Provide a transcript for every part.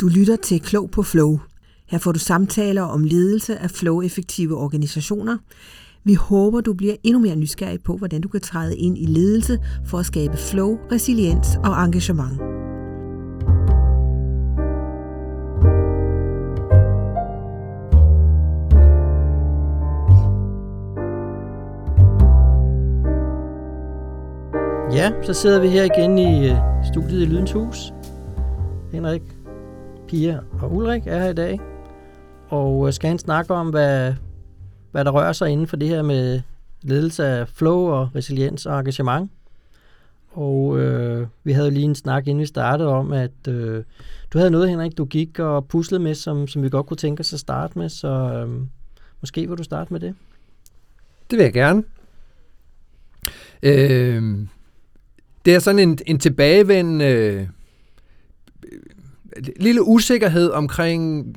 Du lytter til Klog på Flow. Her får du samtaler om ledelse af flow-effektive organisationer. Vi håber, du bliver endnu mere nysgerrig på, hvordan du kan træde ind i ledelse for at skabe flow, resiliens og engagement. Ja, så sidder vi her igen i øh, studiet i Lydens Hus. Henrik, Pia og Ulrik er her i dag. Og øh, skal han snakke om, hvad, hvad der rører sig inden for det her med ledelse af flow og resiliens og engagement. Og øh, vi havde lige en snak, inden vi startede om, at øh, du havde noget, Henrik, du gik og puslede med, som, som vi godt kunne tænke os at starte med. Så øh, måske vil du starte med det? Det vil jeg gerne. Øh, det er sådan en, en tilbagevendende øh, lille usikkerhed omkring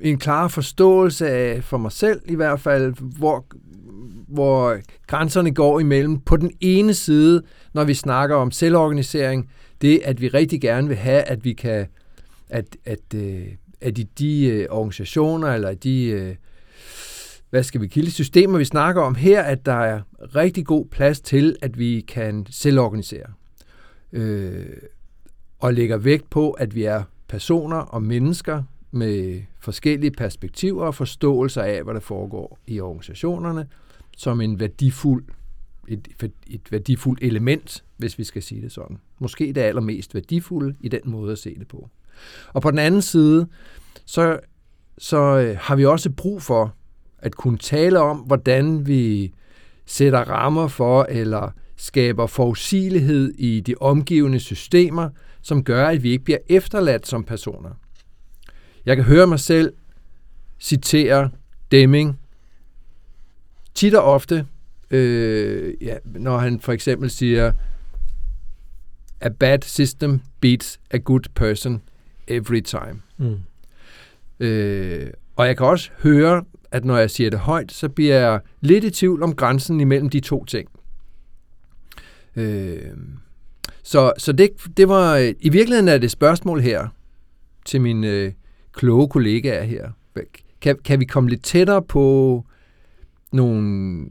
en klar forståelse af, for mig selv i hvert fald, hvor, hvor grænserne går imellem. På den ene side, når vi snakker om selvorganisering, det at vi rigtig gerne vil have, at vi kan, at, at, øh, at i de øh, organisationer, eller de, øh, hvad skal vi kilde systemer, vi snakker om her, at der er rigtig god plads til, at vi kan selvorganisere øh, og lægger vægt på, at vi er personer og mennesker med forskellige perspektiver og forståelser af, hvad der foregår i organisationerne, som en værdifuld, et, et værdifuldt element, hvis vi skal sige det sådan. Måske det allermest værdifulde i den måde at se det på. Og på den anden side, så, så øh, har vi også brug for at kunne tale om, hvordan vi sætter rammer for, eller skaber forudsigelighed i de omgivende systemer, som gør, at vi ikke bliver efterladt som personer. Jeg kan høre mig selv citere Deming tit og ofte, øh, ja, når han for eksempel siger, A bad system beats a good person every time. Mm. Øh, og jeg kan også høre, at når jeg siger det højt, så bliver jeg lidt i tvivl om grænsen imellem de to ting. Øh, så så det, det var, i virkeligheden er det spørgsmål her til mine øh, kloge kollegaer her. Kan, kan vi komme lidt tættere på nogle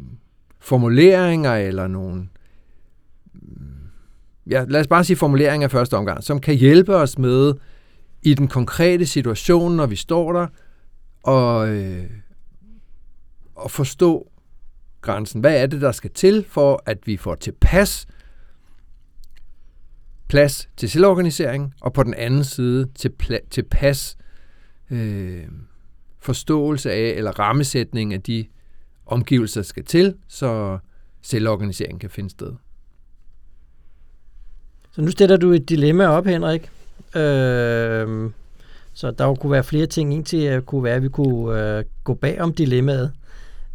formuleringer eller nogle mm, ja, lad os bare sige formuleringer første omgang, som kan hjælpe os med i den konkrete situation, når vi står der, og, øh, og forstå grænsen. Hvad er det, der skal til for, at vi får tilpas plads til selvorganisering, og på den anden side til pla- tilpas øh, forståelse af, eller rammesætning af de omgivelser, der skal til, så selvorganisering kan finde sted. Så nu stiller du et dilemma op, Henrik. Øh, så der kunne være flere ting. En til at kunne være, at vi kunne øh, gå bag om dilemmaet.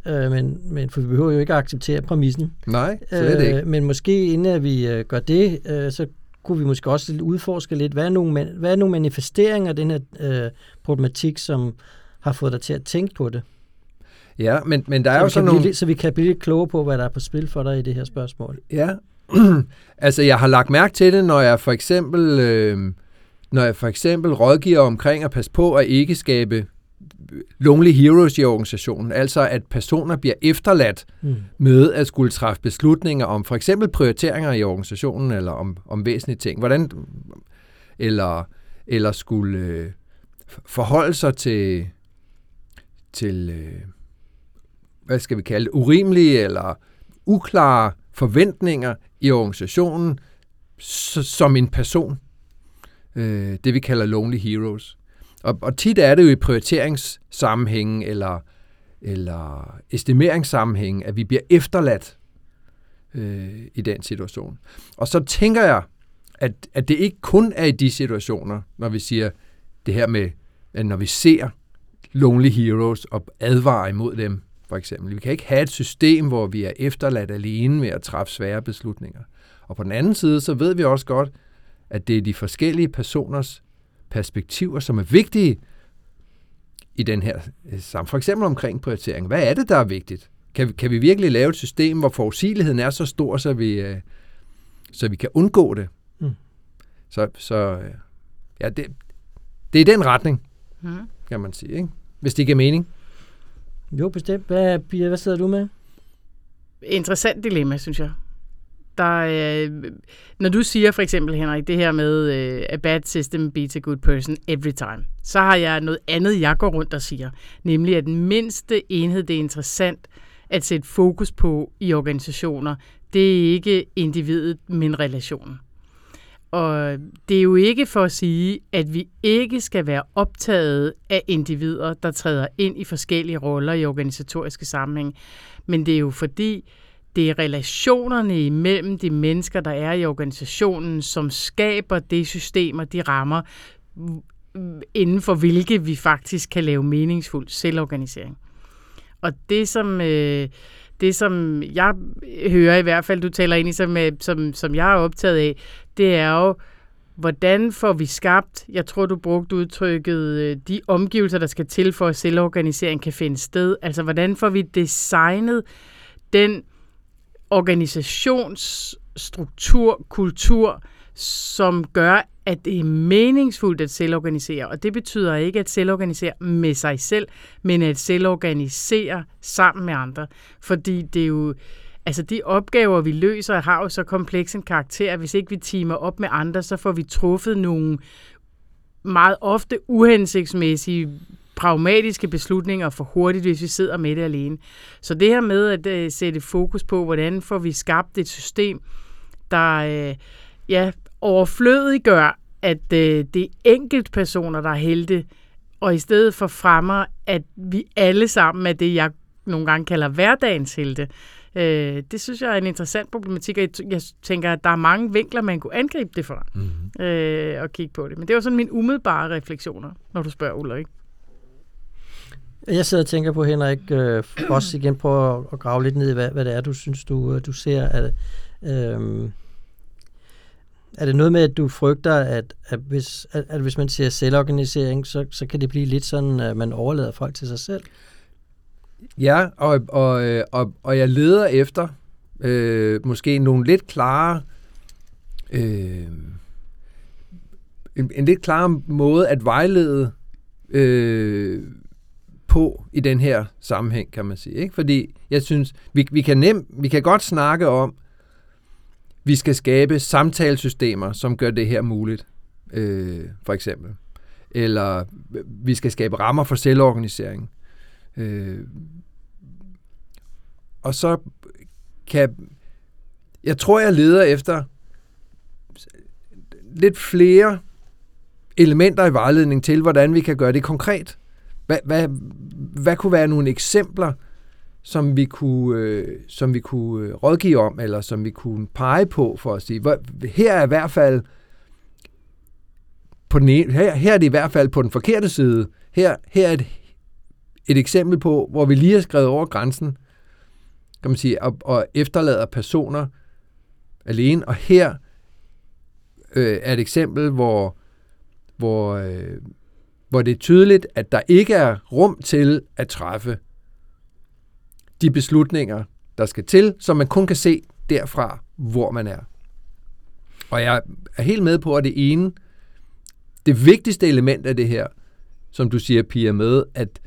Øh, men, men for vi behøver jo ikke at acceptere præmissen. Nej, så det ikke. Øh, men måske inden at vi øh, gør det, øh, så kunne vi måske også udforske lidt, hvad er nogle, hvad er nogle manifesteringer af den her øh, problematik, som har fået dig til at tænke på det? Ja, men, men der er så jo sådan nogle... Så vi kan blive lidt klogere på, hvad der er på spil for dig i det her spørgsmål. Ja, altså jeg har lagt mærke til det, når jeg for eksempel, øh, når jeg for eksempel rådgiver omkring at passe på at ikke skabe lonely heroes i organisationen, altså at personer bliver efterladt mm. med at skulle træffe beslutninger om for eksempel prioriteringer i organisationen, eller om, om væsentlige ting, hvordan, eller, eller skulle øh, forholde sig til, til øh, hvad skal vi kalde det, urimelige eller uklare forventninger i organisationen som en person. Øh, det vi kalder lonely heroes. Og, og tit er det jo i prioriteringssammenhængen eller, eller estimeringssammenhængen, at vi bliver efterladt øh, i den situation. Og så tænker jeg, at, at det ikke kun er i de situationer, når vi siger det her med, at når vi ser lonely heroes og advarer imod dem, for eksempel. Vi kan ikke have et system, hvor vi er efterladt alene med at træffe svære beslutninger. Og på den anden side, så ved vi også godt, at det er de forskellige personers perspektiver, som er vigtige i den her øh, sammen. For eksempel omkring prioritering. Hvad er det, der er vigtigt? Kan vi, kan vi virkelig lave et system, hvor forudsigeligheden er så stor, så vi, øh, så vi kan undgå det? Mm. Så, så øh, ja, det, det er den retning, Mm. kan man sige, ikke? hvis det giver mening. Jo, bestemt. Hvad, Pia, hvad sidder du med? Interessant dilemma, synes jeg. Der, øh, når du siger for eksempel, Henrik, det her med øh, a bad system beats a good person every time, så har jeg noget andet, jeg går rundt og siger, nemlig at den mindste enhed, det er interessant at sætte fokus på i organisationer, det er ikke individet, men relationen. Og det er jo ikke for at sige, at vi ikke skal være optaget af individer, der træder ind i forskellige roller i organisatoriske sammenhæng. Men det er jo fordi, det er relationerne imellem de mennesker, der er i organisationen, som skaber det system og de rammer, inden for hvilke vi faktisk kan lave meningsfuld selvorganisering. Og det som, øh, det, som jeg hører i hvert fald, du taler ind i, som, øh, som, som jeg er optaget af, det er jo, hvordan får vi skabt, jeg tror du brugte udtrykket, øh, de omgivelser, der skal til for at selvorganisering kan finde sted. Altså hvordan får vi designet den organisationsstruktur, kultur, som gør, at det er meningsfuldt at selvorganisere. Og det betyder ikke at selvorganisere med sig selv, men at selvorganisere sammen med andre. Fordi det er jo, altså de opgaver, vi løser, har jo så kompleks en karakter, at hvis ikke vi timer op med andre, så får vi truffet nogle meget ofte uhensigtsmæssige pragmatiske beslutninger for hurtigt, hvis vi sidder med det alene. Så det her med at uh, sætte fokus på, hvordan får vi skabt et system, der uh, ja, overflødiggør, at uh, det er enkelt personer, der er helte, og i stedet for fremmer, at vi alle sammen er det, jeg nogle gange kalder hverdagens helte. Uh, det synes jeg er en interessant problematik, og jeg tænker, at der er mange vinkler, man kunne angribe det fra, mm-hmm. uh, og kigge på det. Men det var sådan mine umiddelbare refleksioner, når du spørger Ulrik. Jeg sidder og tænker på, Henrik, øh, også igen på at, at grave lidt ned i, hvad, hvad det er, du synes, du, øh, du ser. At, øh, er det noget med, at du frygter, at, at, hvis, at, at hvis man siger selvorganisering, så, så kan det blive lidt sådan, at man overlader folk til sig selv? Ja, og, og, øh, og, og jeg leder efter øh, måske nogle lidt klare... Øh, en, en lidt klar måde at vejlede øh, på i den her sammenhæng, kan man sige. Ikke? Fordi jeg synes, vi, vi, kan nem, vi kan godt snakke om, vi skal skabe samtalesystemer, som gør det her muligt, øh, for eksempel. Eller vi skal skabe rammer for selvorganisering. Øh, og så kan... Jeg tror, jeg leder efter lidt flere elementer i vejledning til, hvordan vi kan gøre det konkret. Hvad, hvad, hvad kunne være nogle eksempler, som vi kunne, øh, som vi kunne øh, rådgive om, eller som vi kunne pege på for at sige, hvor, her er i hvert fald på den ene, her, her er det i hvert fald på den forkerte side. Her, her er et, et eksempel på, hvor vi lige har skrevet over grænsen, kan man sige, og, og efterlader personer alene. Og her øh, er et eksempel, hvor, hvor, øh, hvor det er tydeligt, at der ikke er rum til at træffe de beslutninger, der skal til, som man kun kan se derfra, hvor man er. Og jeg er helt med på, at det ene, det vigtigste element af det her, som du siger, Pia, med, at,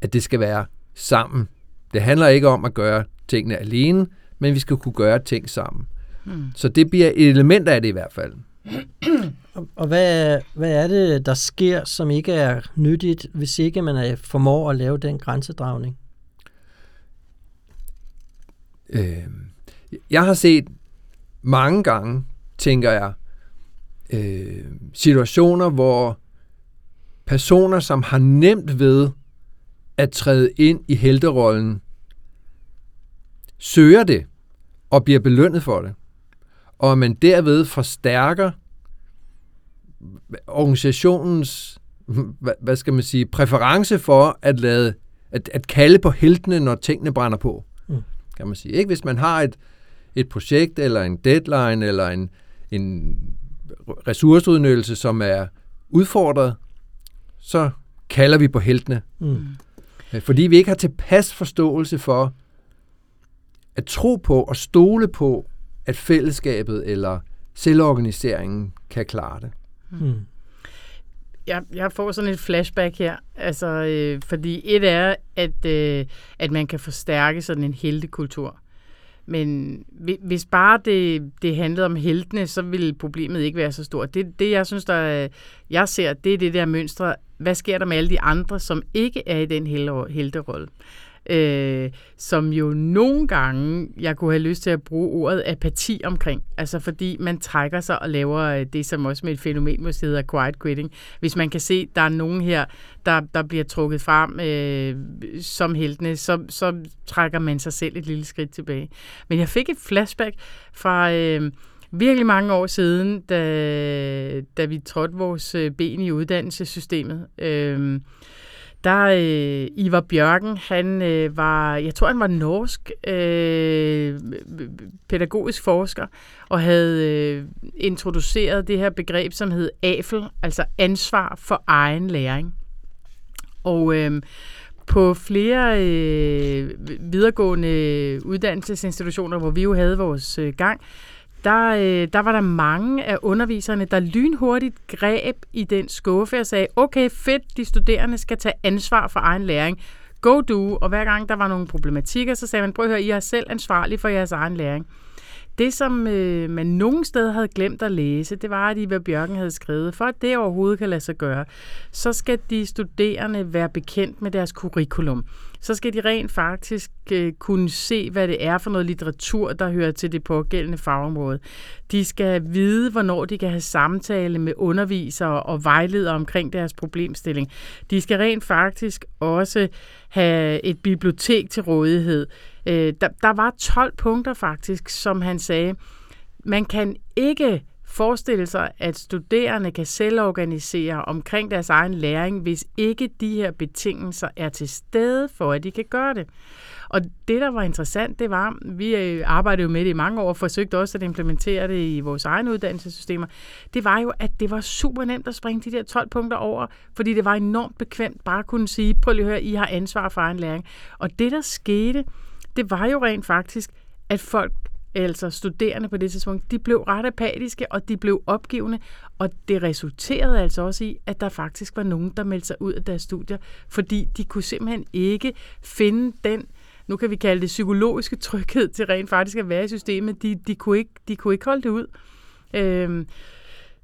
at det skal være sammen. Det handler ikke om at gøre tingene alene, men vi skal kunne gøre ting sammen. Hmm. Så det bliver et element af det i hvert fald. Og, og hvad, hvad er det, der sker, som ikke er nyttigt, hvis ikke man er, formår at lave den grænsedragning? Øh, jeg har set mange gange, tænker jeg, øh, situationer, hvor personer, som har nemt ved at træde ind i helterollen, søger det og bliver belønnet for det. Og man derved forstærker organisationens hvad skal man sige, præference for at lade at, at kalde på heltene, når tingene brænder på. Mm. Kan man sige. Ikke hvis man har et, et projekt eller en deadline eller en, en ressourceudnyttelse, som er udfordret, så kalder vi på heltene. Mm. Fordi vi ikke har tilpas forståelse for at tro på og stole på, at fællesskabet eller selvorganiseringen kan klare det. Mm. jeg, jeg får sådan et flashback her, altså, øh, fordi et er, at, øh, at man kan forstærke sådan en heltekultur. Men hvis bare det, det handlede om heltene, så ville problemet ikke være så stort. Det, det jeg synes, der jeg ser, det er det der mønstre. Hvad sker der med alle de andre, som ikke er i den helterolle? Øh, som jo nogle gange, jeg kunne have lyst til at bruge ordet apati omkring. Altså fordi man trækker sig og laver øh, det, som også med et fænomen måske hedder quiet quitting. Hvis man kan se, der er nogen her, der, der bliver trukket frem øh, som heltene, så, så trækker man sig selv et lille skridt tilbage. Men jeg fik et flashback fra... Øh, virkelig mange år siden, da, da vi trådte vores øh, ben i uddannelsessystemet. Øh, der øh, Ivar Bjørken, han øh, var, jeg tror han var norsk øh, pædagogisk forsker, og havde øh, introduceret det her begreb, som hed AFEL, altså ansvar for egen læring. Og øh, på flere øh, videregående uddannelsesinstitutioner, hvor vi jo havde vores øh, gang, der, øh, der var der mange af underviserne, der lynhurtigt greb i den skuffe og sagde, okay, fedt, de studerende skal tage ansvar for egen læring. Go do. Og hver gang der var nogle problematikker, så sagde man, prøv at høre, I er selv ansvarlige for jeres egen læring. Det, som øh, man nogen steder havde glemt at læse, det var, at Ivar Bjørken havde skrevet, for at det overhovedet kan lade sig gøre, så skal de studerende være bekendt med deres curriculum så skal de rent faktisk øh, kunne se, hvad det er for noget litteratur, der hører til det pågældende fagområde. De skal vide, hvornår de kan have samtale med undervisere og vejledere omkring deres problemstilling. De skal rent faktisk også have et bibliotek til rådighed. Øh, der, der var 12 punkter faktisk, som han sagde, man kan ikke forestille sig, at studerende kan selvorganisere omkring deres egen læring, hvis ikke de her betingelser er til stede for, at de kan gøre det. Og det, der var interessant, det var, vi øh, arbejdede jo med det i mange år, og forsøgte også at implementere det i vores egne uddannelsessystemer, det var jo, at det var super nemt at springe de der 12 punkter over, fordi det var enormt bekvemt bare at kunne sige, prøv lige at høre, I har ansvar for egen læring. Og det, der skete, det var jo rent faktisk, at folk altså studerende på det tidspunkt, de blev ret apatiske, og de blev opgivende, og det resulterede altså også i, at der faktisk var nogen, der meldte sig ud af deres studier, fordi de kunne simpelthen ikke finde den, nu kan vi kalde det psykologiske tryghed til rent faktisk at være i systemet. De, de, kunne, ikke, de kunne ikke holde det ud. Øhm,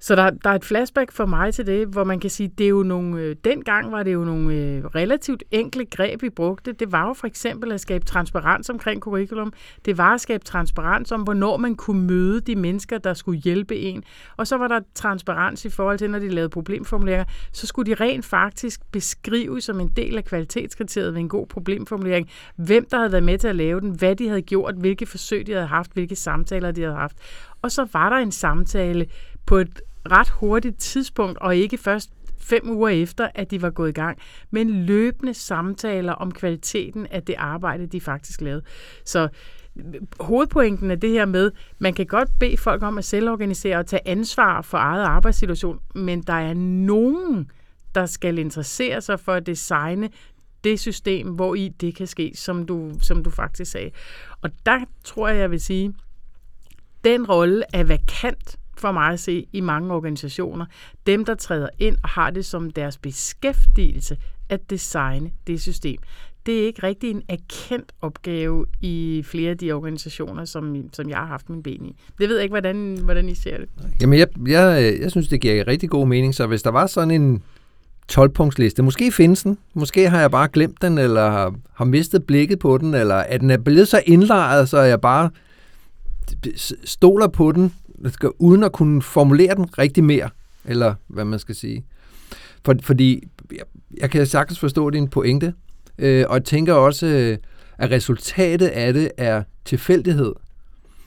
så der, der er et flashback for mig til det, hvor man kan sige, det er jo nogle, øh, dengang var det jo nogle øh, relativt enkle greb, vi brugte. Det var jo for eksempel at skabe transparens omkring curriculum. Det var at skabe transparens om, hvornår man kunne møde de mennesker, der skulle hjælpe en. Og så var der transparens i forhold til, når de lavede problemformuleringer, så skulle de rent faktisk beskrive som en del af kvalitetskriteriet ved en god problemformulering, hvem der havde været med til at lave den, hvad de havde gjort, hvilke forsøg de havde haft, hvilke samtaler de havde haft. Og så var der en samtale på et ret hurtigt tidspunkt, og ikke først fem uger efter, at de var gået i gang, men løbende samtaler om kvaliteten af det arbejde, de faktisk lavede. Så øh, hovedpointen er det her med, man kan godt bede folk om at selvorganisere og tage ansvar for eget arbejdssituation, men der er nogen, der skal interessere sig for at designe det system, hvor i det kan ske, som du, som du faktisk sagde. Og der tror jeg, jeg vil sige, den rolle er vakant for mig at se i mange organisationer. Dem, der træder ind og har det som deres beskæftigelse at designe det system. Det er ikke rigtig en erkendt opgave i flere af de organisationer, som, som jeg har haft min ben i. Det ved jeg ikke, hvordan, hvordan I ser det. Jamen, jeg, jeg, jeg synes, det giver rigtig god mening. Så hvis der var sådan en 12-punktsliste, måske findes den, måske har jeg bare glemt den, eller har, har mistet blikket på den, eller at den er blevet så indlejret, så jeg bare stoler på den, uden at kunne formulere den rigtig mere, eller hvad man skal sige. For, fordi jeg, jeg kan sagtens forstå din pointe, øh, og jeg tænker også, øh, at resultatet af det er tilfældighed.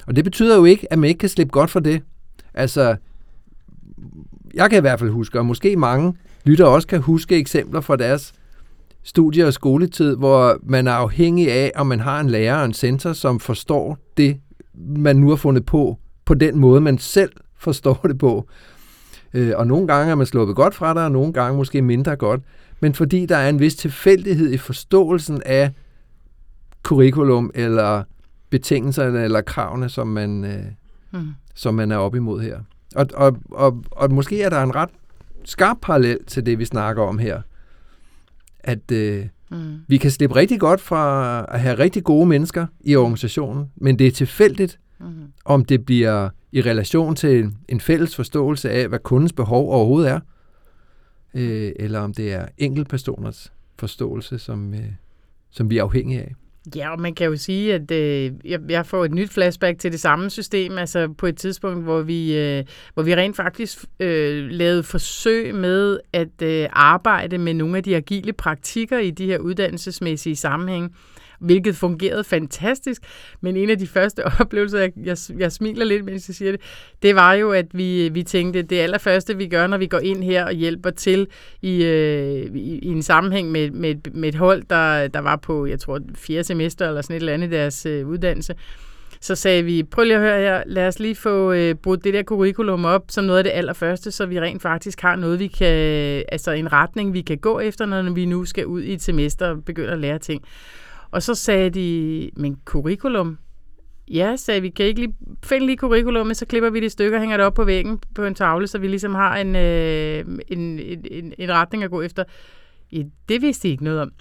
Og det betyder jo ikke, at man ikke kan slippe godt for det. Altså, jeg kan i hvert fald huske, og måske mange lytter også kan huske eksempler fra deres studie- og skoletid, hvor man er afhængig af, om man har en lærer og en center, som forstår det, man nu har fundet på, på den måde, man selv forstår det på. Øh, og nogle gange er man sluppet godt fra det, og nogle gange måske mindre godt. Men fordi der er en vis tilfældighed i forståelsen af curriculum, eller betingelserne, eller kravene, som man, øh, mm. som man er op imod her. Og, og, og, og måske er der en ret skarp parallel til det, vi snakker om her. At øh, Mm. vi kan slippe rigtig godt fra at have rigtig gode mennesker i organisationen, men det er tilfældigt, Mm. om det bliver i relation til en fælles forståelse af, hvad kundens behov overhovedet er, øh, eller om det er enkeltpersoners forståelse, som, øh, som vi er afhængige af. Ja, og man kan jo sige, at øh, jeg, jeg får et nyt flashback til det samme system, altså på et tidspunkt, hvor vi, øh, hvor vi rent faktisk øh, lavede forsøg med at øh, arbejde med nogle af de agile praktikker i de her uddannelsesmæssige sammenhænge, hvilket fungerede fantastisk. Men en af de første oplevelser, jeg, jeg, jeg smiler lidt, mens jeg siger det, det var jo, at vi, vi tænkte, det allerførste, vi gør, når vi går ind her og hjælper til i, øh, i, i en sammenhæng med, med, med et hold, der, der var på, jeg tror, fjerde semester eller sådan et eller andet i deres øh, uddannelse, så sagde vi, prøv lige at høre her, lad os lige få øh, brudt det der curriculum op som noget af det allerførste, så vi rent faktisk har noget, vi kan, altså en retning, vi kan gå efter, når vi nu skal ud i et semester og begynde at lære ting. Og så sagde de, men curriculum? Ja, sagde vi, kan I ikke lige finde lige curriculummet, så klipper vi det i stykker og hænger det op på væggen på en tavle, så vi ligesom har en, øh, en, en, en, en retning at gå efter. Ja, det vidste de ikke noget om.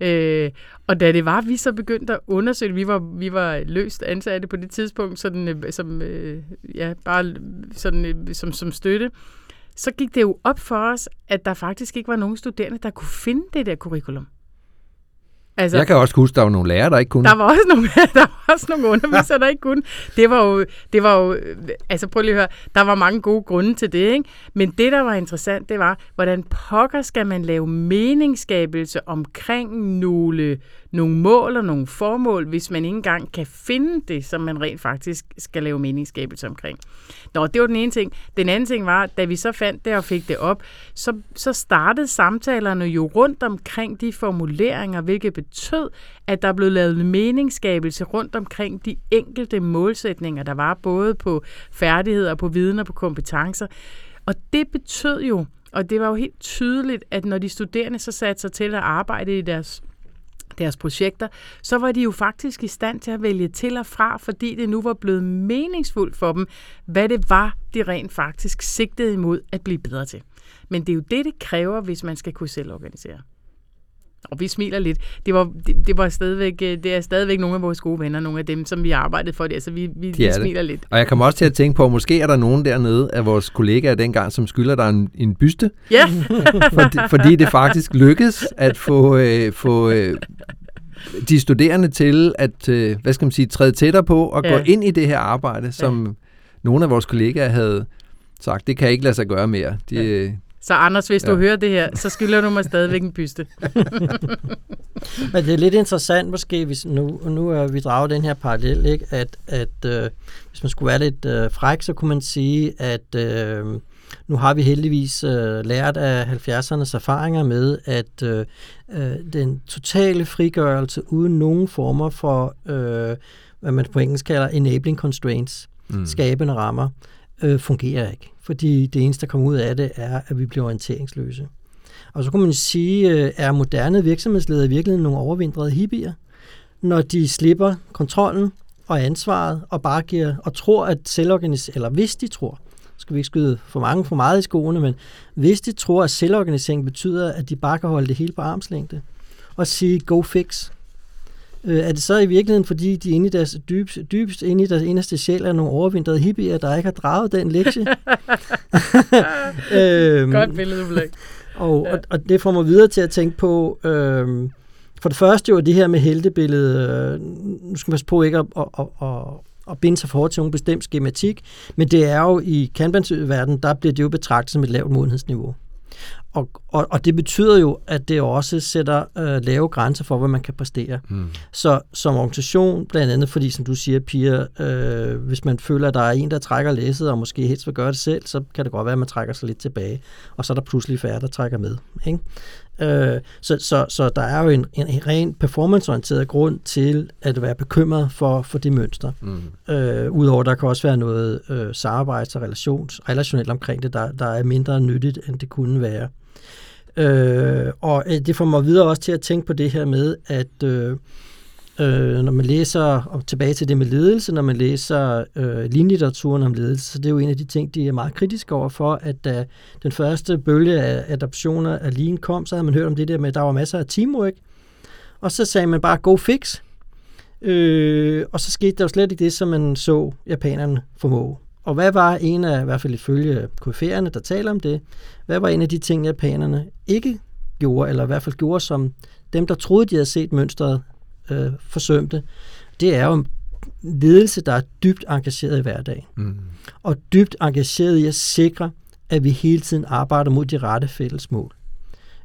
Øh, og da det var, vi så begyndte at undersøge, vi var, vi var løst ansatte på det tidspunkt, sådan, øh, som, øh, ja, bare sådan, øh, som, som støtte, så gik det jo op for os, at der faktisk ikke var nogen studerende, der kunne finde det der curriculum. Altså, jeg kan også huske, der var nogle lærere, der ikke kunne. Der var også nogle, der var også nogle undervisere, der ikke kunne. Det var jo, det var jo, altså prøv lige at høre, der var mange gode grunde til det, ikke? Men det, der var interessant, det var, hvordan pokker skal man lave meningsskabelse omkring nogle, nogle mål og nogle formål, hvis man ikke engang kan finde det, som man rent faktisk skal lave meningsskabelse omkring. Nå, det var den ene ting. Den anden ting var, da vi så fandt det og fik det op, så, så startede samtalerne jo rundt omkring de formuleringer, hvilket betød, at der blev lavet meningsskabelse rundt omkring de enkelte målsætninger, der var både på færdigheder, på viden og på kompetencer. Og det betød jo, og det var jo helt tydeligt, at når de studerende så satte sig til at arbejde i deres deres projekter, så var de jo faktisk i stand til at vælge til og fra, fordi det nu var blevet meningsfuldt for dem, hvad det var, de rent faktisk sigtede imod at blive bedre til. Men det er jo det, det kræver, hvis man skal kunne selvorganisere. Og vi smiler lidt. Det var, det, det var stadigvæk, det er stadigvæk nogle af vores gode venner, nogle af dem, som vi har arbejdet for det. Så vi, vi, De vi er smiler det. lidt. Og jeg kommer også til at tænke på, at måske er der nogen dernede af vores kollegaer dengang, som skylder dig en, en byste, Ja, fordi, fordi det faktisk lykkedes at få, øh, få øh, de studerende til at, øh, hvad skal man sige, træde tættere på og Ja. gå ind i det her arbejde, som nogle af vores kollegaer havde sagt, det kan ikke lade sig gøre mere. De, øh, så Anders, hvis du Ja. hører det her, så skylder du mig stadigvæk en byste. Men det er lidt interessant måske, hvis nu, nu er vi draget den her parallel, ikke? at, at øh, hvis man skulle være lidt øh, fræk, så kunne man sige, at øh, nu har vi heldigvis øh, lært af 70'ernes erfaringer med, at øh, øh, den totale frigørelse uden nogen former for, øh, hvad man på engelsk kalder enabling constraints, mm. skabende rammer, øh, fungerer ikke. Fordi det eneste, der kommer ud af det, er, at vi bliver orienteringsløse. Og så kunne man sige, øh, er moderne virksomhedsledere i virkeligheden nogle overvindrede hippier, når de slipper kontrollen og ansvaret og bare giver og tror, at selvorganisering, eller hvis de tror, skal vi ikke skyde for mange for meget i skoene, men hvis de tror, at selvorganisering betyder, at de bare kan holde det hele på armslængde og sige, go fix, øh, er det så i virkeligheden, fordi de inde i deres dybest, dybest inde i deres inderste sjæl er nogle overvindrede hippier, der ikke har draget den lektie? øhm, Godt billede, Ulrik. og, og, og det får mig videre til at tænke på, øh, for det første jo det her med heltebilledet, øh, nu skal man passe på ikke at, at, at, at, at binde sig for til nogen bestemt skematik, men det er jo i Kanban-verdenen, der bliver det jo betragtet som et lavt modenhedsniveau. Og, og, og det betyder jo, at det også sætter øh, lave grænser for, hvad man kan præstere. Mm. Så som organisation, blandt andet fordi, som du siger, Pia, øh, hvis man føler, at der er en, der trækker læsset, og måske helst vil gøre det selv, så kan det godt være, at man trækker sig lidt tilbage. Og så er der pludselig færre, der trækker med. Ikke? Øh, så, så, så der er jo en, en ren performanceorienteret grund til at være bekymret for, for det mønster. Mm. Øh, Udover der kan også være noget øh, samarbejds- og relations, relationelt omkring det, der, der er mindre nyttigt, end det kunne være. Øh, og øh, det får mig videre også til at tænke på det her med, at, øh, øh, når man læser, og tilbage til det med ledelse, når man læser øh, linlitteraturen om ledelse, så det er jo en af de ting, de er meget kritiske over for, at da den første bølge af adoptioner af Lean kom, så havde man hørt om det der med, at der var masser af teamwork, og så sagde man bare, go fix, øh, og så skete der jo slet ikke det, som man så japanerne formå. Og hvad var en af, i hvert fald ifølge KF'erne, der taler om det, hvad var en af de ting, japanerne ikke gjorde, eller i hvert fald gjorde, som dem, der troede, de havde set mønstret, øh, forsømte, det er jo ledelse, der er dybt engageret i hverdagen. Mm. Og dybt engageret i at sikre, at vi hele tiden arbejder mod de rette fælles mål.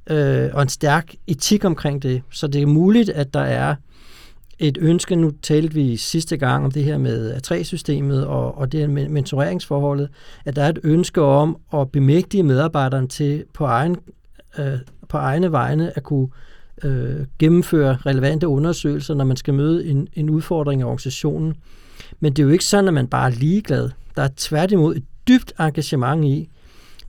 Øh, og en stærk etik omkring det. Så det er muligt, at der er et ønske, nu talte vi sidste gang om det her med A3-systemet og, og det med mentoreringsforholdet, at der er et ønske om at bemægtige medarbejderen til på, egen, øh, på egne vegne at kunne øh, gennemføre relevante undersøgelser, når man skal møde en, en udfordring i organisationen. Men det er jo ikke sådan, at man bare er ligeglad. Der er tværtimod et dybt engagement i,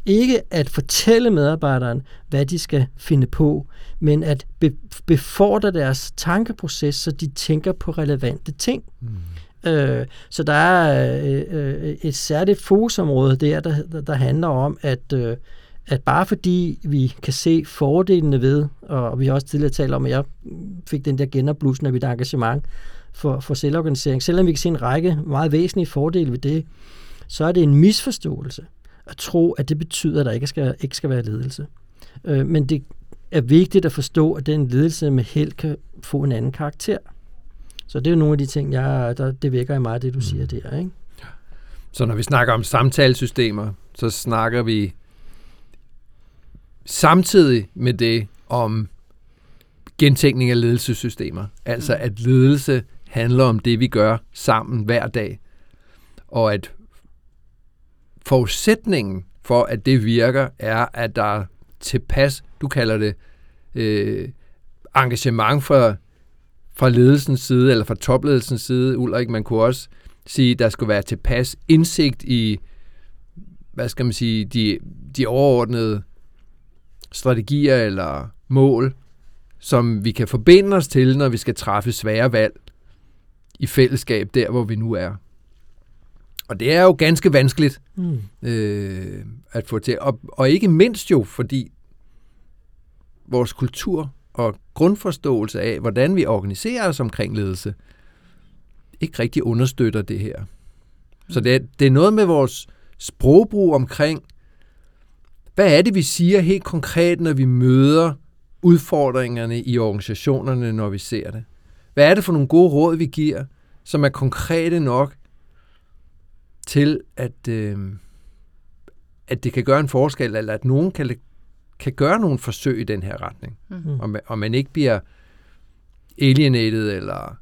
ikke at fortælle medarbejderen, hvad de skal finde på, men at be- befordre deres tankeproces, så de tænker på relevante ting. Mm. Øh, så der er øh, øh, et særligt fokusområde der, der, der handler om, at, øh, at bare fordi vi kan se fordelene ved, og vi har også tidligere talt om, at jeg fik den der genopblussen af mit engagement for, for selvorganisering, selvom vi kan se en række meget væsentlige fordele ved det, så er det en misforståelse at tro, at det betyder, at der ikke skal, ikke skal være ledelse. Øh, men det er vigtigt at forstå, at den ledelse med held kan få en anden karakter. Så det er jo nogle af de ting, jeg, der, det vækker i mig, det du siger mm. der. Ikke? Så når vi snakker om samtalesystemer, så snakker vi samtidig med det om gentænkning af ledelsessystemer. Altså mm. at ledelse handler om det, vi gør sammen hver dag. Og at forudsætningen for, at det virker, er, at der er tilpas, du kalder det, øh, engagement fra, fra ledelsens side, eller fra topledelsens side. Ulrik, man kunne også sige, der skulle være tilpas indsigt i, hvad skal man sige, de, de overordnede strategier eller mål, som vi kan forbinde os til, når vi skal træffe svære valg i fællesskab der, hvor vi nu er. Og det er jo ganske vanskeligt mm. øh, at få til. Og, og ikke mindst jo, fordi vores kultur og grundforståelse af, hvordan vi organiserer os omkring ledelse, ikke rigtig understøtter det her. Så det er, det er noget med vores sprogbrug omkring, hvad er det, vi siger helt konkret, når vi møder udfordringerne i organisationerne, når vi ser det? Hvad er det for nogle gode råd, vi giver, som er konkrete nok til, at, øh, at det kan gøre en forskel, eller at nogen kan, kan gøre nogle forsøg i den her retning. Mm-hmm. Og, man, og man ikke bliver alienated, eller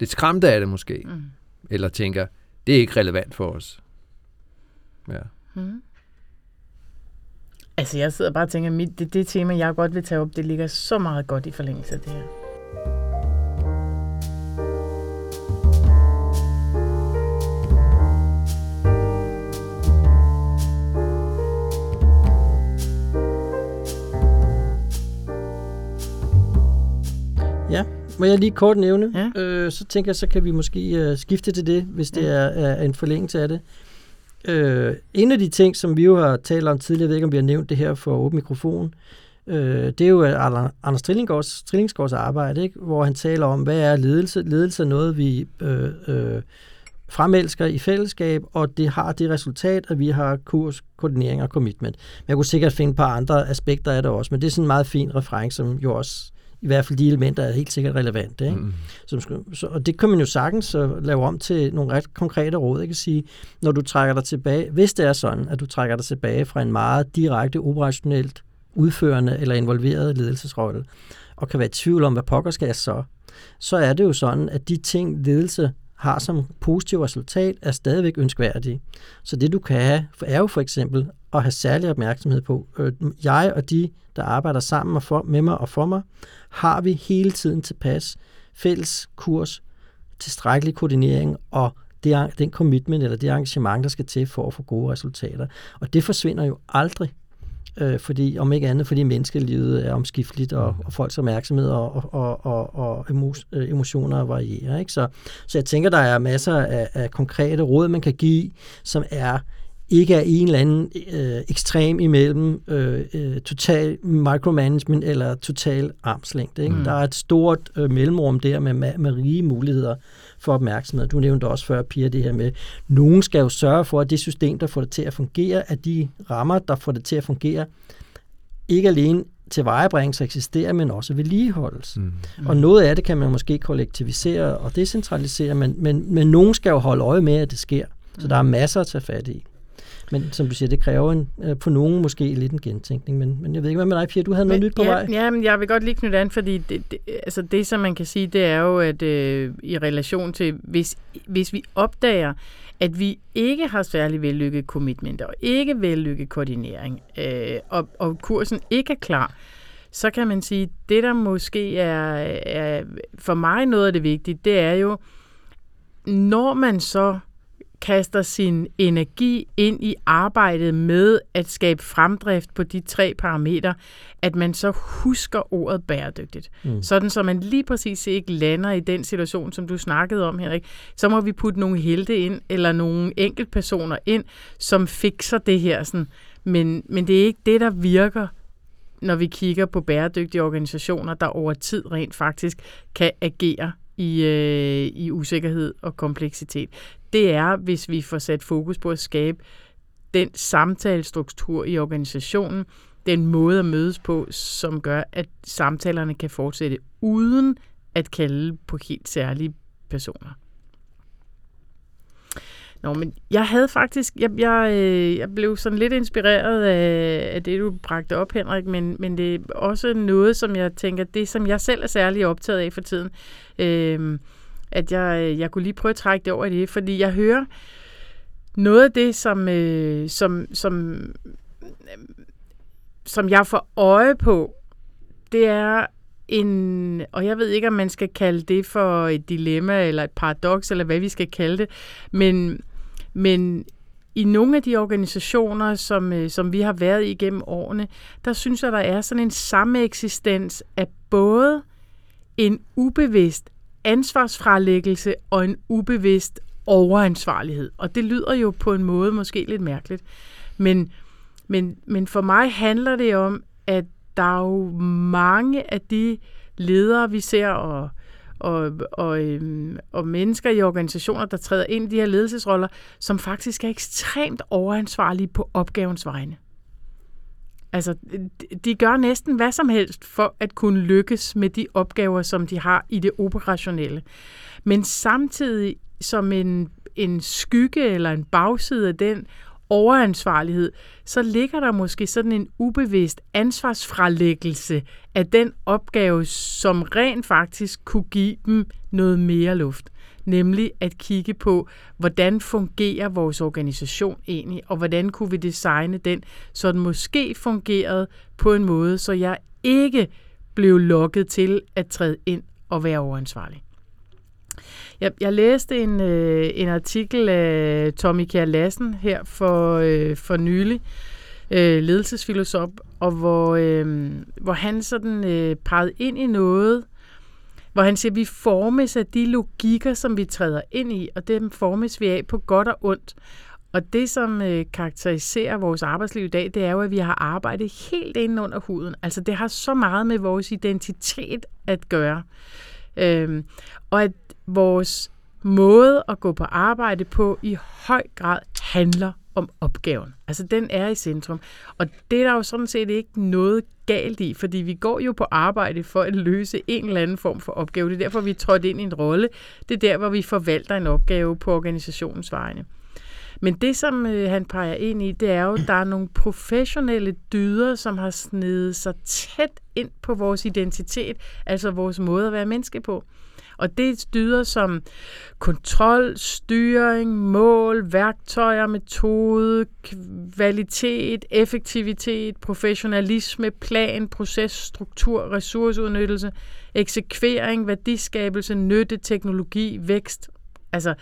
lidt skræmt af det måske. Mm. Eller tænker, det er ikke relevant for os. Ja. Mm. Altså, jeg sidder bare og tænker, at det, det tema, jeg godt vil tage op, det ligger så meget godt i forlængelse af det her. Må jeg lige kort nævne? Ja. Øh, så tænker jeg, så kan vi måske uh, skifte til det, hvis det ja. er, er en forlængelse af det. Øh, en af de ting, som vi jo har talt om tidligere, jeg ved ikke, om vi har nævnt det her for åben mikrofon, øh, det er jo Anders Trillingsgaards, Trillingsgaards arbejde, ikke? hvor han taler om, hvad er ledelse? Ledelse er noget, vi øh, øh, fremelsker i fællesskab, og det har det resultat, at vi har kurs, koordinering og commitment. Men jeg kunne sikkert finde et par andre aspekter af det også, men det er sådan en meget fin reference, som jo også i hvert fald de elementer er helt sikkert relevante. Ikke? Mm. Som, så, og det kan man jo sagtens så lave om til nogle ret konkrete råd. Jeg kan sige, når du trækker dig tilbage, hvis det er sådan, at du trækker dig tilbage fra en meget direkte operationelt udførende eller involveret ledelsesrolle, og kan være i tvivl om, hvad pokker skal jeg så, så er det jo sådan, at de ting, ledelse har som positivt resultat, er stadigvæk ønskværdige. Så det du kan have, er jo for eksempel at have særlig opmærksomhed på, øh, jeg og de, der arbejder sammen og for, med mig og for mig, har vi hele tiden tilpas fælles kurs, tilstrækkelig koordinering og det, den commitment eller det engagement, der skal til for at få gode resultater. Og det forsvinder jo aldrig øh, fordi, om ikke andet, fordi menneskelivet er omskifteligt, og, og folks opmærksomhed og, og, og, og øh, emotioner varierer. Ikke? Så, så jeg tænker, der er masser af, af konkrete råd, man kan give, som er ikke er en eller anden øh, ekstrem imellem øh, øh, total micromanagement eller total armslængde. Ikke? Mm. Der er et stort øh, mellemrum der med, med, med rige muligheder for opmærksomhed. Du nævnte også før, Pia, det her med, nogen skal jo sørge for, at det system, der får det til at fungere, at de rammer, der får det til at fungere, ikke alene til vejebringes og eksistere, men også vedligeholdes. Mm. Og noget af det kan man måske kollektivisere og decentralisere, men, men, men nogen skal jo holde øje med, at det sker. Så mm. der er masser at tage fat i. Men som du siger, det kræver en, øh, på nogen måske lidt en gentænkning. Men, men jeg ved ikke, hvad med dig, Pia? Du havde noget men, nyt på ja, vej. Ja, men jeg vil godt lige knytte an, fordi det, det, altså det, som man kan sige, det er jo, at øh, i relation til, hvis, hvis vi opdager, at vi ikke har særlig vellykket commitment og ikke vellykket koordinering, øh, og, og kursen ikke er klar, så kan man sige, det der måske er, er for mig noget af det vigtige, det er jo, når man så kaster sin energi ind i arbejdet med at skabe fremdrift på de tre parametre, at man så husker ordet bæredygtigt. Mm. Sådan så man lige præcis ikke lander i den situation, som du snakkede om, Henrik. Så må vi putte nogle helte ind, eller nogle enkeltpersoner ind, som fikser det her. Sådan. Men, men det er ikke det, der virker når vi kigger på bæredygtige organisationer, der over tid rent faktisk kan agere i, øh, i usikkerhed og kompleksitet det er, hvis vi får sat fokus på at skabe den samtalestruktur i organisationen, den måde at mødes på, som gør, at samtalerne kan fortsætte uden at kalde på helt særlige personer. Nå, men jeg havde faktisk, jeg, jeg, øh, jeg blev sådan lidt inspireret af, af det, du bragte op, Henrik, men, men det er også noget, som jeg tænker, det som jeg selv er særlig optaget af for tiden, øh, at jeg, øh, jeg kunne lige prøve at trække det over i det, fordi jeg hører noget af det, som, øh, som, som, øh, som jeg får øje på, det er en, og jeg ved ikke, om man skal kalde det for et dilemma eller et paradoks, eller hvad vi skal kalde det, men, men i nogle af de organisationer, som, øh, som vi har været i gennem årene, der synes jeg, der er sådan en samme eksistens af både en ubevidst ansvarsfralæggelse og en ubevidst overansvarlighed. Og det lyder jo på en måde måske lidt mærkeligt. Men, men, men for mig handler det om, at der er jo mange af de ledere, vi ser, og, og, og, øhm, og mennesker i organisationer, der træder ind i de her ledelsesroller, som faktisk er ekstremt overansvarlige på opgavens vegne. Altså, de gør næsten hvad som helst for at kunne lykkes med de opgaver, som de har i det operationelle. Men samtidig som en, en skygge eller en bagside af den overansvarlighed, så ligger der måske sådan en ubevidst ansvarsfralæggelse af den opgave, som rent faktisk kunne give dem noget mere luft nemlig at kigge på, hvordan fungerer vores organisation egentlig, og hvordan kunne vi designe den, så den måske fungerede på en måde, så jeg ikke blev lokket til at træde ind og være overansvarlig. Jeg, jeg læste en, øh, en artikel af Tommy Kjær Lassen her for, øh, for nylig, øh, ledelsesfilosof, og hvor, øh, hvor han sådan øh, pegede ind i noget, hvor han siger, at vi formes af de logikker, som vi træder ind i, og dem formes vi af på godt og ondt. Og det, som øh, karakteriserer vores arbejdsliv i dag, det er jo, at vi har arbejdet helt inde under huden. Altså, det har så meget med vores identitet at gøre. Øhm, og at vores måde at gå på arbejde på i høj grad handler om opgaven. Altså, den er i centrum. Og det er der jo sådan set ikke noget galt i, fordi vi går jo på arbejde for at løse en eller anden form for opgave. Det er derfor, vi er trådt ind i en rolle. Det er der, hvor vi forvalter en opgave på organisationens vegne. Men det, som øh, han peger ind i, det er jo, at der er nogle professionelle dyder, som har snedet sig tæt ind på vores identitet, altså vores måde at være menneske på. Og det styder som kontrol, styring, mål, værktøjer, metode, kvalitet, effektivitet, professionalisme, plan, proces, struktur, ressourceudnyttelse, eksekvering, værdiskabelse, nytte, teknologi, vækst. Altså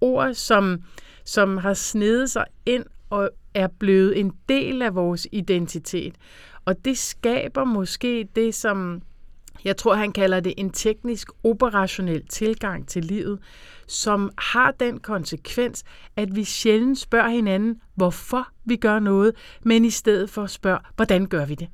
ord, som, som har snedet sig ind og er blevet en del af vores identitet. Og det skaber måske det, som jeg tror, han kalder det en teknisk operationel tilgang til livet, som har den konsekvens, at vi sjældent spørger hinanden, hvorfor vi gør noget, men i stedet for spørger, hvordan gør vi det?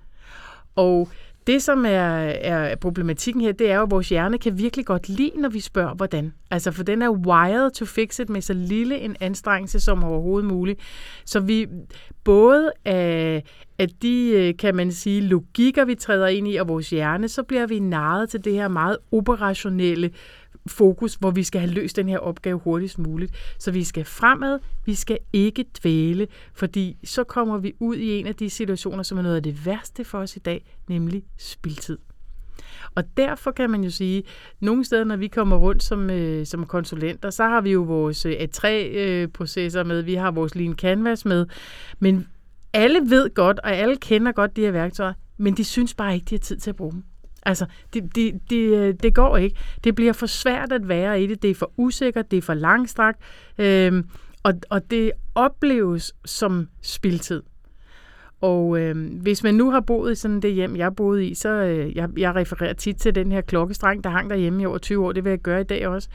Og det, som er, er problematikken her, det er jo, at vores hjerne kan virkelig godt lide, når vi spørger, hvordan. Altså, for den er wired to fix it med så lille en anstrengelse som overhovedet muligt. Så vi både af, af de, øh, kan man sige, logikker, vi træder ind i, og vores hjerne, så bliver vi narret til det her meget operationelle fokus, hvor vi skal have løst den her opgave hurtigst muligt. Så vi skal fremad, vi skal ikke dvæle, fordi så kommer vi ud i en af de situationer, som er noget af det værste for os i dag, nemlig spildtid. Og derfor kan man jo sige, nogle steder, når vi kommer rundt som, øh, som konsulenter, så har vi jo vores øh, A3-processer øh, med, vi har vores Lean Canvas med, men alle ved godt, og alle kender godt de her værktøjer, men de synes bare ikke, de har tid til at bruge dem. Altså, det, det, det, øh, det går ikke. Det bliver for svært at være i det. Det er for usikkert, det er for langstrakt, øhm, og, og det opleves som spildtid. Og øh, hvis man nu har boet i sådan det hjem, jeg boede i, så øh, jeg, jeg refererer tit til den her klokkestreng, der hang derhjemme i over 20 år. Det vil jeg gøre i dag også.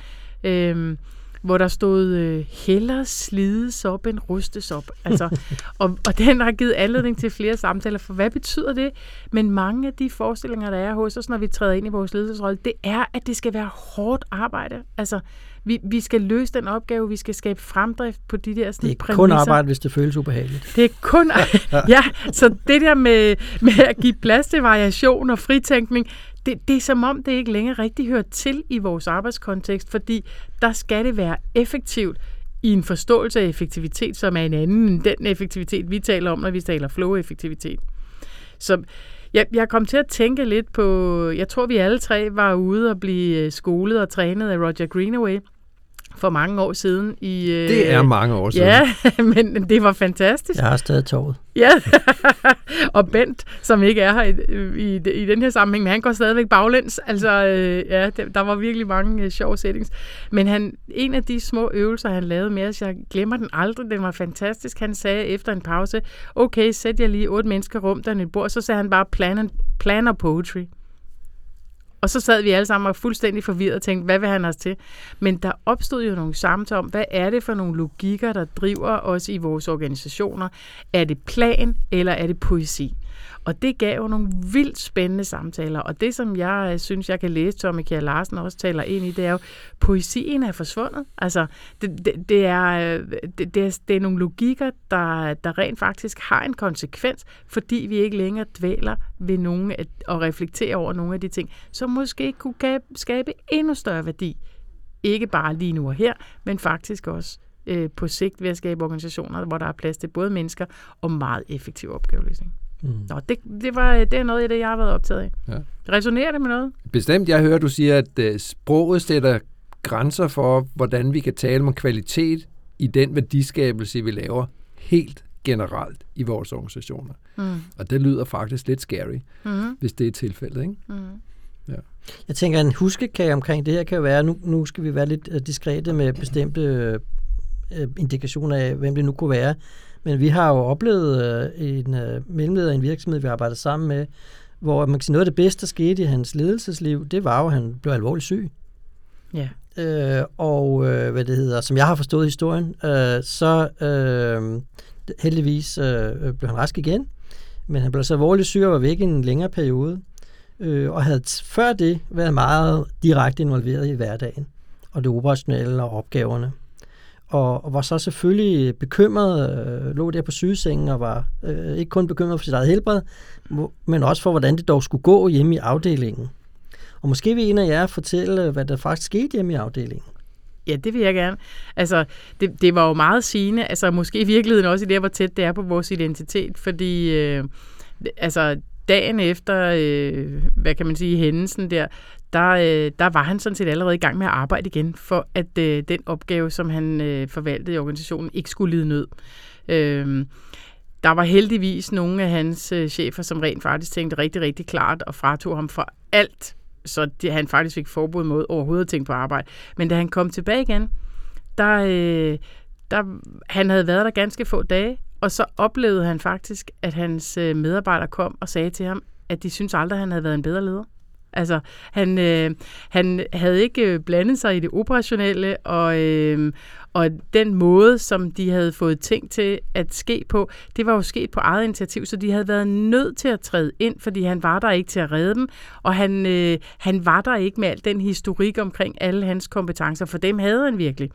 Øh, hvor der stod, øh, hellere slides op end rustes op. Altså, og, og den har givet anledning til flere samtaler, for hvad betyder det? Men mange af de forestillinger, der er hos os, når vi træder ind i vores ledelsesrolle, det er, at det skal være hårdt arbejde. Altså, vi, vi skal løse den opgave, vi skal skabe fremdrift på de der sådan, Det er præmisser. kun arbejde, hvis det føles ubehageligt. Det er kun... ja, så det der med, med at give plads til variation og fritænkning, det, det er som om, det ikke længere rigtig hører til i vores arbejdskontekst, fordi der skal det være effektivt i en forståelse af effektivitet, som er en anden end den effektivitet, vi taler om, når vi taler flow-effektivitet. Så jeg, jeg kom til at tænke lidt på, jeg tror vi alle tre var ude og blive øh, skolet og trænet af Roger Greenaway for mange år siden. I, øh, Det er mange år siden. Ja, men det var fantastisk. Jeg har stadig toget. Ja, og Bent, som ikke er her i, i, i den her sammenhæng, men han går stadigvæk baglæns. Altså, øh, ja, der var virkelig mange øh, sjove settings. Men han, en af de små øvelser, han lavede med os, jeg glemmer den aldrig, den var fantastisk. Han sagde efter en pause, okay, sæt jer lige otte mennesker rum der et bord, så sagde han bare plan, plan og poetry. Og så sad vi alle sammen og fuldstændig forvirret og tænkte, hvad vil han os til? Men der opstod jo nogle samtaler om, hvad er det for nogle logikker, der driver os i vores organisationer? Er det plan, eller er det poesi? Og det gav jo nogle vildt spændende samtaler. Og det, som jeg øh, synes, jeg kan læse, Tommy Kjær Larsen også taler ind i, det er jo, poesien er forsvundet. Altså, det, det, det, er, øh, det, det, er, det er nogle logikker, der, der rent faktisk har en konsekvens, fordi vi ikke længere dvæler ved nogen og reflekterer over nogle af de ting, som måske kunne skabe endnu større værdi. Ikke bare lige nu og her, men faktisk også øh, på sigt ved at skabe organisationer, hvor der er plads til både mennesker og meget effektiv opgaveløsning. Mm. Nå, det, det, var, det er noget af det, jeg har været optaget af. Ja. Resonerer det med noget? Bestemt. Jeg hører, du siger, at uh, sproget sætter grænser for, hvordan vi kan tale om kvalitet i den værdiskabelse, vi laver helt generelt i vores organisationer. Mm. Og det lyder faktisk lidt scary, mm. hvis det er tilfældet. Ikke? Mm. Ja. Jeg tænker, en huskekage omkring det her kan være, nu, nu skal vi være lidt øh, diskrete med bestemte øh, indikationer af, hvem det nu kunne være. Men vi har jo oplevet øh, en øh, mellemleder i en virksomhed, vi arbejder sammen med, hvor man kan sige, noget af det bedste, der skete i hans ledelsesliv, det var jo, at han blev alvorligt syg. Ja. Øh, og øh, hvad det hedder, som jeg har forstået historien, øh, så øh, heldigvis øh, blev han rask igen, men han blev så alvorligt syg og var væk i en længere periode, øh, og havde før det været meget direkte involveret i hverdagen, og det operationelle og opgaverne og, og var så selvfølgelig bekymret, øh, lå der på sygesengen og var øh, ikke kun bekymret for sit eget helbred, men også for, hvordan det dog skulle gå hjemme i afdelingen. Og måske vil en af jer fortælle, øh, hvad der faktisk skete hjemme i afdelingen. Ja, det vil jeg gerne. Altså, det, det var jo meget sigende, altså måske i virkeligheden også i det, hvor tæt det er på vores identitet, fordi øh, altså, dagen efter, øh, hvad kan man sige, hændelsen der, der, øh, der var han sådan set allerede i gang med at arbejde igen, for at øh, den opgave, som han øh, forvaltede i organisationen, ikke skulle lide nød. Øh, der var heldigvis nogle af hans øh, chefer, som rent faktisk tænkte rigtig, rigtig klart og fratog ham for alt, så det, han faktisk fik forbud mod overhovedet at tænke på arbejde. Men da han kom tilbage igen, der, øh, der, han havde været der ganske få dage, og så oplevede han faktisk, at hans øh, medarbejdere kom og sagde til ham, at de synes aldrig, at han havde været en bedre leder. Altså, han, øh, han havde ikke blandet sig i det operationelle, og, øh, og den måde, som de havde fået ting til at ske på, det var jo sket på eget initiativ, så de havde været nødt til at træde ind, fordi han var der ikke til at redde dem, og han, øh, han var der ikke med al den historik omkring alle hans kompetencer, for dem havde han virkelig.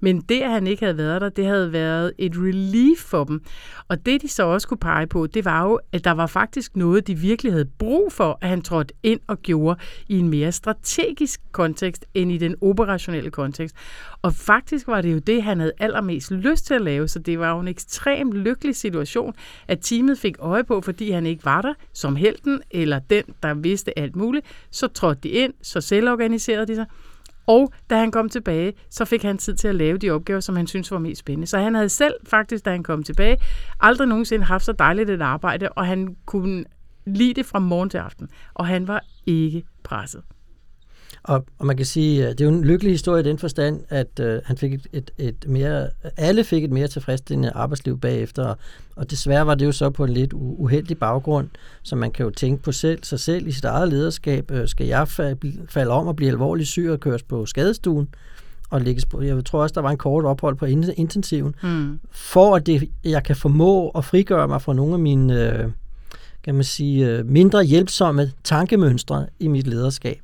Men det, at han ikke havde været der, det havde været et relief for dem. Og det, de så også kunne pege på, det var jo, at der var faktisk noget, de virkelig havde brug for, at han trådte ind og gjorde i en mere strategisk kontekst, end i den operationelle kontekst. Og faktisk var det jo det, han havde allermest lyst til at lave, så det var jo en ekstremt lykkelig situation, at teamet fik øje på, fordi han ikke var der som helten, eller den, der vidste alt muligt, så trådte de ind, så selvorganiserede de sig, og da han kom tilbage, så fik han tid til at lave de opgaver, som han synes var mest spændende. Så han havde selv faktisk, da han kom tilbage, aldrig nogensinde haft så dejligt et arbejde, og han kunne lide det fra morgen til aften. Og han var ikke presset. Og, og man kan sige, at det er jo en lykkelig historie i den forstand, at øh, han fik et, et, et mere, alle fik et mere tilfredsstillende arbejdsliv bagefter, og desværre var det jo så på en lidt uheldig baggrund, så man kan jo tænke på selv, sig selv i sit eget lederskab. Øh, skal jeg falde om og blive alvorligt syg og køres på skadestuen? og lægges på. Jeg tror også, der var en kort ophold på intensiven, mm. for at det, jeg kan formå at frigøre mig fra nogle af mine, øh, kan man sige, øh, mindre hjælpsomme tankemønstre i mit lederskab.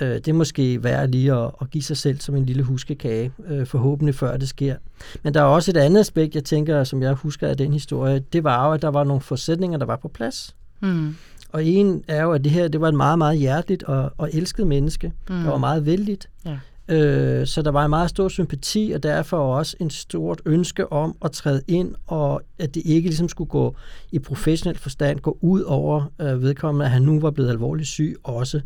Øh, det er måske værd lige at, at give sig selv som en lille huskekage, øh, forhåbentlig før det sker. Men der er også et andet aspekt, jeg tænker, som jeg husker af den historie, det var jo, at der var nogle forudsætninger, der var på plads. Mm. Og en er jo, at det her det var et meget, meget hjerteligt og, og elsket menneske, mm. der var meget vældigt. Ja. Øh, så der var en meget stor sympati, og derfor også en stort ønske om at træde ind, og at det ikke ligesom skulle gå i professionel forstand, gå ud over øh, vedkommende, at han nu var blevet alvorligt syg også.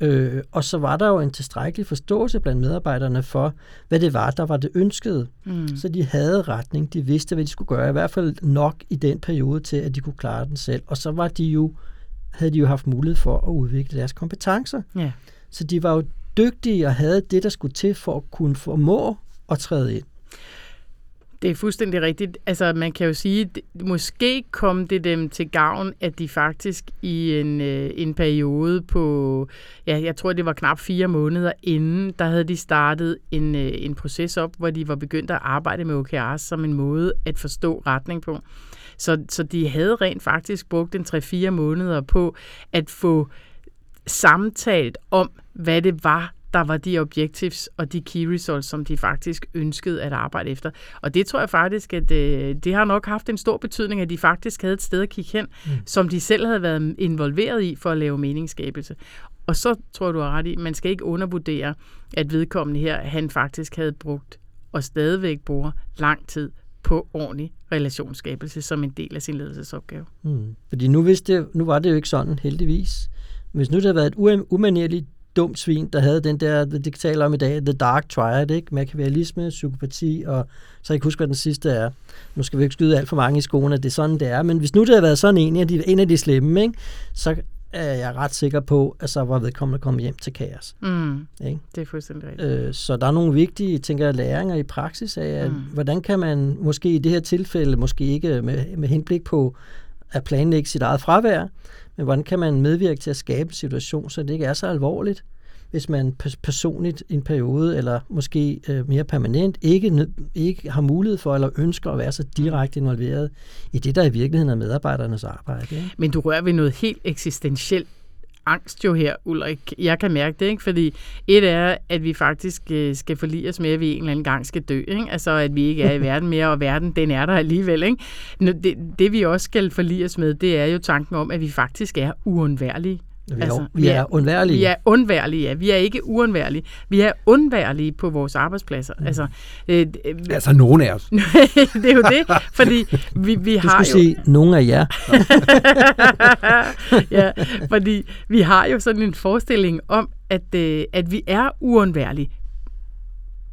Øh, og så var der jo en tilstrækkelig forståelse blandt medarbejderne for, hvad det var, der var det ønskede. Mm. Så de havde retning, de vidste, hvad de skulle gøre, i hvert fald nok i den periode til, at de kunne klare den selv. Og så var de jo, havde de jo haft mulighed for at udvikle deres kompetencer. Ja. Så de var jo dygtige og havde det, der skulle til for at kunne formå at træde ind. Det er fuldstændig rigtigt. Altså, man kan jo sige, at måske kom det dem til gavn, at de faktisk i en, øh, en periode på, ja, jeg tror, det var knap fire måneder inden, der havde de startet en, øh, en proces op, hvor de var begyndt at arbejde med OKRs som en måde at forstå retning på. Så, så de havde rent faktisk brugt en 3-4 måneder på at få samtalt om, hvad det var, der var de objectives og de key results, som de faktisk ønskede at arbejde efter. Og det tror jeg faktisk, at det, øh, det har nok haft en stor betydning, at de faktisk havde et sted at kigge hen, mm. som de selv havde været involveret i for at lave meningsskabelse. Og så tror jeg, du har ret i, man skal ikke undervurdere, at vedkommende her, han faktisk havde brugt og stadigvæk bruger lang tid på ordentlig relationsskabelse som en del af sin ledelsesopgave. Mm. Fordi nu, vidste, nu var det jo ikke sådan, heldigvis. Hvis nu det havde været et umanerligt dumt svin, der havde den der, det taler om i dag, The Dark Triad, ikke? Machiavellisme, psykopati, og så jeg ikke huske, hvad den sidste er. Nu skal vi ikke skyde alt for mange i skoene, at det er sådan, det er. Men hvis nu det havde været sådan en af de, en af de slemme, ikke? så er jeg ret sikker på, at så var vedkommende kommet hjem til kaos. Mm, ikke? Det er fuldstændig rigtigt. Øh, så der er nogle vigtige, tænker jeg, læringer i praksis af, at, mm. hvordan kan man måske i det her tilfælde, måske ikke med, med henblik på at planlægge sit eget fravær, men hvordan kan man medvirke til at skabe en situation, så det ikke er så alvorligt, hvis man personligt i en periode, eller måske øh, mere permanent, ikke, ikke har mulighed for eller ønsker at være så direkte involveret i det, der i virkeligheden er medarbejdernes arbejde. Ikke? Men du rører ved noget helt eksistentielt angst jo her, Ulrik. Jeg kan mærke det, ikke? fordi et er, at vi faktisk øh, skal forlige os med, at vi en eller anden gang skal dø. Ikke? Altså, at vi ikke er i verden mere, og verden, den er der alligevel. Ikke? Det, det, vi også skal forlige os med, det er jo tanken om, at vi faktisk er uundværlige. Vi er, altså, vi er undværlige. Vi er undværlige, ja. Vi er ikke uundværlige. Vi er undværlige på vores arbejdspladser. Mm. Altså, øh, øh, altså nogen af os. det er jo det, fordi vi, vi har jo... sige, nogen af jer. ja, fordi vi har jo sådan en forestilling om, at, øh, at vi er uundværlige.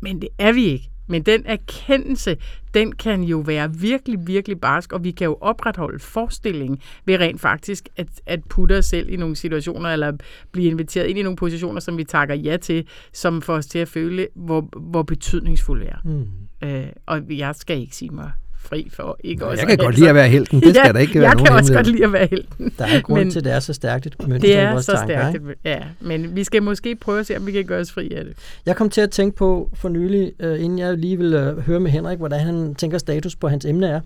Men det er vi ikke. Men den erkendelse, den kan jo være virkelig, virkelig barsk, og vi kan jo opretholde forestillingen ved rent faktisk at, at putte os selv i nogle situationer, eller blive inviteret ind i nogle positioner, som vi takker ja til, som får os til at føle, hvor, hvor betydningsfulde vi er. Mm. Øh, og jeg skal ikke sige mig fri for ikke Nå, også jeg kan godt lide at være helten. Det skal ja, der ikke være Jeg kan også godt lide at være helten. Der er grund Men- til, at det er så stærkt et mønster Det i er vores så tanker. stærkt. ikke? Ja, men vi skal måske prøve at se, om vi kan gøre os fri af det. Jeg kom til at tænke på for nylig, øh, inden jeg lige vil øh, høre med Henrik, hvordan han tænker status på hans emne er.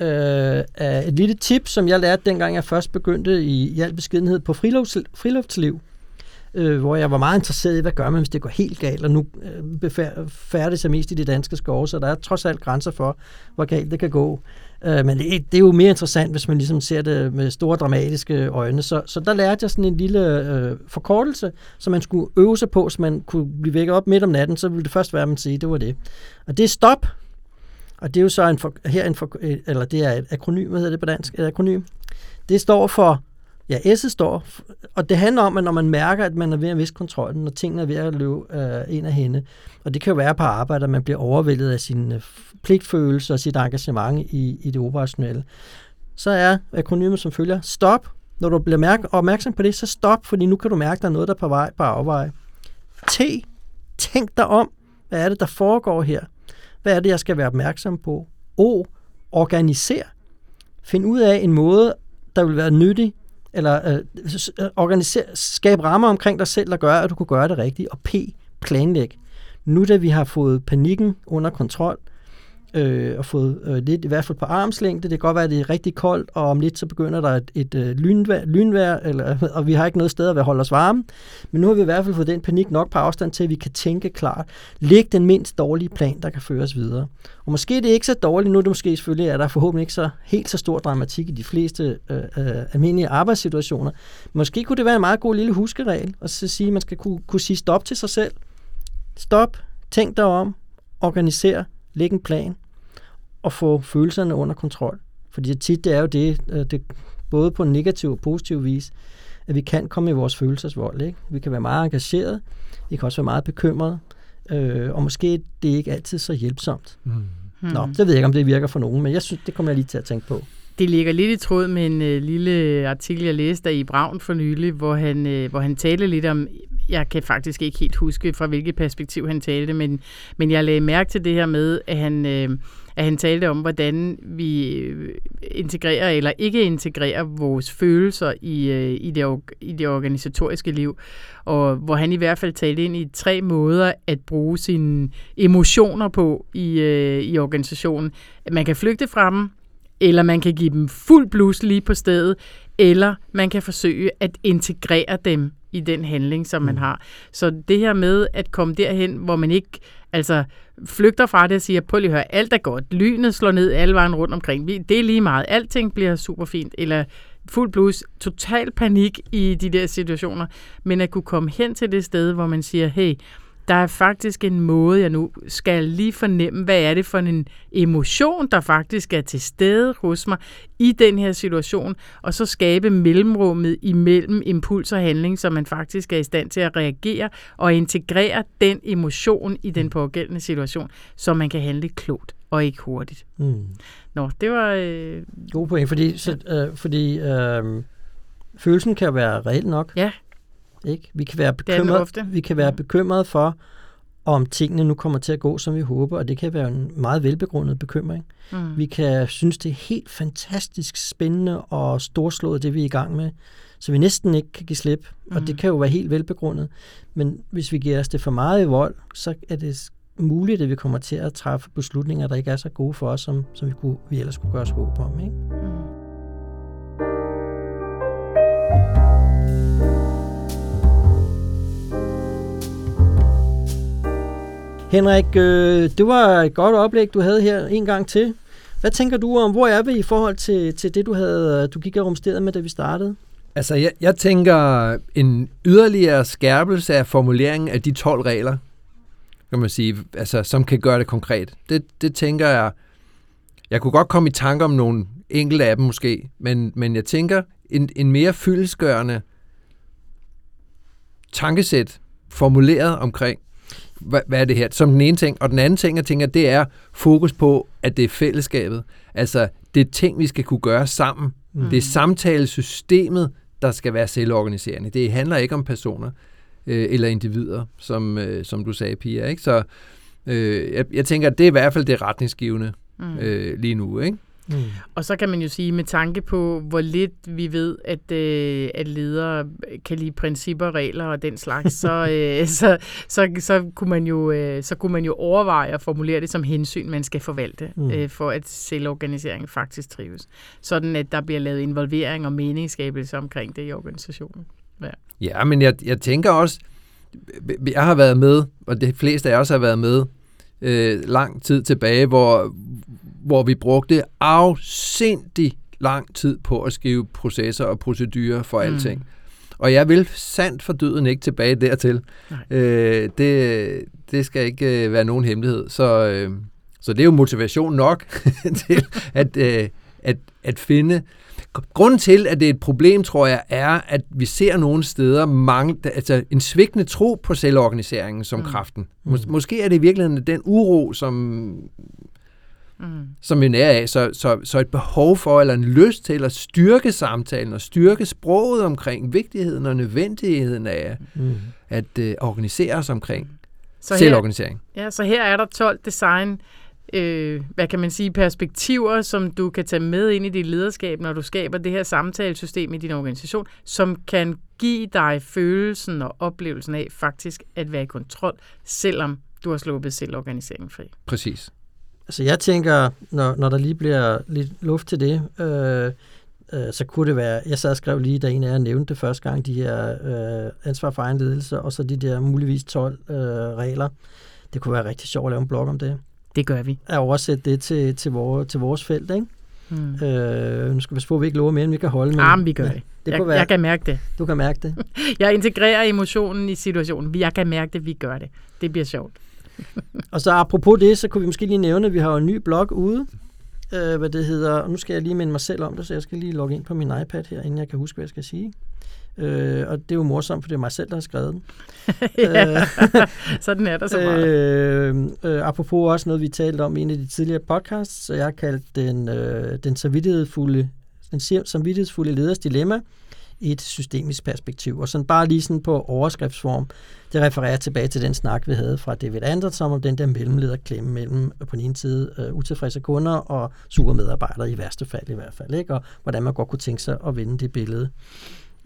Øh, et lille tip, som jeg lærte dengang jeg først begyndte i, i al beskedenhed på frilufts, friluftsliv. Øh, hvor jeg var meget interesseret i, hvad gør man, hvis det går helt galt, og nu øh, befær- færdes jeg mest i de danske skove, så der er trods alt grænser for, hvor galt det kan gå. Øh, men det, det er jo mere interessant, hvis man ligesom ser det med store dramatiske øjne. Så, så der lærte jeg sådan en lille øh, forkortelse, som man skulle øve sig på, så man kunne blive vækket op midt om natten, så ville det først være, at man sige, det var det. Og det er stop. Og det er jo så en for, her en for, øh, eller det er et akronym, hvad hedder det på dansk? Et akronym. Det står for, ja, S'et står, og det handler om, at når man mærker, at man er ved at miste kontrollen, når tingene er ved at løbe øh, ind af hende, og det kan jo være på arbejde, at man bliver overvældet af sin øh, pligtfølelse og sit engagement i, i det operationelle, så er akronymet som følger, stop. Når du bliver mærke, opmærksom på det, så stop, fordi nu kan du mærke, at der er noget, der er på vej på afvej. T. Tænk dig om. Hvad er det, der foregår her? Hvad er det, jeg skal være opmærksom på? O. Organiser. Find ud af en måde, der vil være nyttig, eller øh, øh, organiser, skabe rammer omkring dig selv, der gør, at du kan gøre det rigtigt. Og P. Planlæg. Nu da vi har fået panikken under kontrol, øh, og fået øh, lidt, i hvert fald på armslængde. Det kan godt være, at det er rigtig koldt, og om lidt så begynder der et, et øh, lynvær, lynvær eller, og vi har ikke noget sted at holde os varme. Men nu har vi i hvert fald fået den panik nok på afstand til, at vi kan tænke klart. Læg den mindst dårlige plan, der kan føres videre. Og måske er det ikke så dårligt, nu er det måske selvfølgelig, at der er forhåbentlig ikke så helt så stor dramatik i de fleste øh, øh, almindelige arbejdssituationer. Måske kunne det være en meget god lille huskeregel, og så sige, at man skal kunne, kunne sige stop til sig selv. Stop, tænk dig om, organiser, læg en plan, og få følelserne under kontrol. Fordi tit det er jo det, øh, det, både på en negativ og positiv vis, at vi kan komme i vores følelsesvold. Ikke? Vi kan være meget engageret, vi kan også være meget bekymrede, øh, og måske det er ikke altid så hjælpsomt. Mm. Mm. Nå, det ved jeg ikke, om det virker for nogen, men jeg synes, det kommer jeg lige til at tænke på. Det ligger lidt i tråd med en øh, lille artikel, jeg læste af i Braun for nylig, hvor han, øh, hvor han talte lidt om, jeg kan faktisk ikke helt huske, fra hvilket perspektiv han talte, men, men jeg lagde mærke til det her med, at han, øh, at han talte om, hvordan vi øh, integrerer eller ikke integrerer vores følelser i, øh, i, det, i det organisatoriske liv. Og hvor han i hvert fald talte ind i tre måder at bruge sine emotioner på i, øh, i organisationen. Man kan flygte fra dem, eller man kan give dem fuld blus lige på stedet, eller man kan forsøge at integrere dem i den handling, som man har. Så det her med at komme derhen, hvor man ikke altså flygter fra det og siger, prøv lige at høre, alt er godt, lynet slår ned alle vejen rundt omkring, det er lige meget, alting bliver super fint, eller fuld blus, total panik i de der situationer, men at kunne komme hen til det sted, hvor man siger, hey, der er faktisk en måde, jeg nu skal lige fornemme, hvad er det for en emotion, der faktisk er til stede hos mig i den her situation, og så skabe mellemrummet imellem impuls og handling, så man faktisk er i stand til at reagere og integrere den emotion i den pågældende situation, så man kan handle klogt og ikke hurtigt. Mm. Nå, det var... Øh, God point, fordi, så, øh, fordi øh, følelsen kan være reel nok. Ja. Ikke? Vi kan være bekymret, vi kan være bekymret for, om tingene nu kommer til at gå, som vi håber, og det kan være en meget velbegrundet bekymring. mm. Vi kan synes, det er helt fantastisk spændende og storslået, det vi er i gang med, så vi næsten ikke kan give slip, og Mm. det kan jo være helt velbegrundet. Men hvis vi giver os det for meget i vold, så er det muligt, at vi kommer til at træffe beslutninger, der ikke er så gode for os, som, som vi, kunne, vi ellers kunne gøre os håb om. Ikke? Mm. Henrik, øh, det var et godt oplæg, du havde her en gang til. Hvad tænker du om, hvor er vi i forhold til, til det, du, havde, du gik og rumsterede med, da vi startede? Altså, jeg, jeg tænker en yderligere skærpelse af formuleringen af de 12 regler, kan man sige, altså, som kan gøre det konkret. Det, det tænker jeg, jeg kunne godt komme i tanke om nogle enkelte af dem måske, men, men jeg tænker en, en mere fyldesgørende tankesæt formuleret omkring, hvad, hvad er det her, som den ene ting. Og den anden ting, jeg tænker, det er fokus på, at det er fællesskabet. Altså, det er ting, vi skal kunne gøre sammen. Mm. Det er samtalesystemet, der skal være selvorganiserende. Det handler ikke om personer øh, eller individer, som, øh, som du sagde, Pia. Ikke? Så øh, jeg, jeg tænker, at det er i hvert fald det retningsgivende mm. øh, lige nu, ikke? Mm. Og så kan man jo sige, med tanke på, hvor lidt vi ved, at, øh, at ledere kan lide principper, regler og den slags, så, øh, så, så, så, kunne man jo, øh, så kunne man jo overveje at formulere det som hensyn, man skal forvalte, mm. øh, for at selvorganiseringen faktisk trives. Sådan at der bliver lavet involvering og meningsskabelse omkring det i organisationen. Ja, ja men jeg, jeg tænker også, jeg har været med, og de fleste af os har været med, øh, lang tid tilbage, hvor, hvor vi brugte afsindig lang tid på at skrive processer og procedurer for mm. alting. Og jeg vil sandt for døden ikke tilbage dertil. Øh, det, det skal ikke øh, være nogen hemmelighed. Så, øh, så det er jo motivation nok til at, øh, at, at finde Grunden til, at det er et problem, tror jeg, er, at vi ser nogle steder mange, altså en svigtende tro på selvorganiseringen som mm. kraften. Mås- mm. Måske er det i virkeligheden den uro, som, mm. som vi nærer af. Så, så, så et behov for, eller en lyst til at styrke samtalen og styrke sproget omkring vigtigheden og nødvendigheden af mm. at uh, organisere os omkring så selvorganisering. Her, ja, så her er der 12 design øh, hvad kan man sige, perspektiver, som du kan tage med ind i dit lederskab, når du skaber det her samtalesystem i din organisation, som kan give dig følelsen og oplevelsen af faktisk at være i kontrol, selvom du har sluppet selvorganiseringen fri. Præcis. Altså jeg tænker, når, når der lige bliver lidt luft til det, øh, øh, så kunne det være, jeg sad og skrev lige, da en af jer nævnte det første gang, de her øh, ansvar for egen ledelse, og så de der muligvis 12 øh, regler. Det kunne være rigtig sjovt at lave en blog om det. Det gør vi. At oversætte det til, til, vores, til vores felt, ikke? Hmm. Øh, nu skal vi spørge, at vi ikke lover mere, end vi kan holde. Men, men vi gør ja, det. det jeg, være, jeg kan mærke det. Du kan mærke det. jeg integrerer emotionen i situationen. Jeg kan mærke det, vi gør det. Det bliver sjovt. og så apropos det, så kunne vi måske lige nævne, at vi har en ny blog ude, øh, hvad det hedder, nu skal jeg lige minde mig selv om det, så jeg skal lige logge ind på min iPad her, inden jeg kan huske, hvad jeg skal sige. Øh, og det er jo morsomt, for det er mig selv, der har skrevet den. ja, sådan er der så meget. Øh, øh, apropos også noget, vi talte om i en af de tidligere podcasts, så jeg har kaldt den, øh, den samvittighedsfulde, den samvittighedsfulde leders dilemma i et systemisk perspektiv. Og sådan bare lige sådan på overskriftsform, det refererer tilbage til den snak, vi havde fra David Anderson om den der mellemlederklemme mellem øh, på den ene side øh, utilfredse kunder og sure medarbejdere i værste fald i hvert fald, ikke? og hvordan man godt kunne tænke sig at vende det billede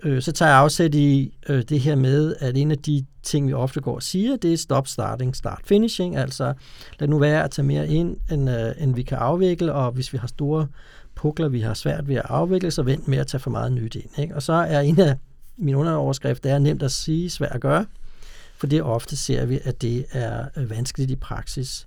øh, så tager jeg afsæt i øh, det her med, at en af de ting, vi ofte går og siger, det er stop starting, start finishing, altså lad nu være at tage mere ind, end, øh, end vi kan afvikle, og hvis vi har store pukler, vi har svært ved at afvikle, så vent med at tage for meget nyt ind. Ikke? Og så er en af mine underoverskrifter, det er nemt at sige, svært at gøre, for det ofte ser vi, at det er øh, vanskeligt i praksis.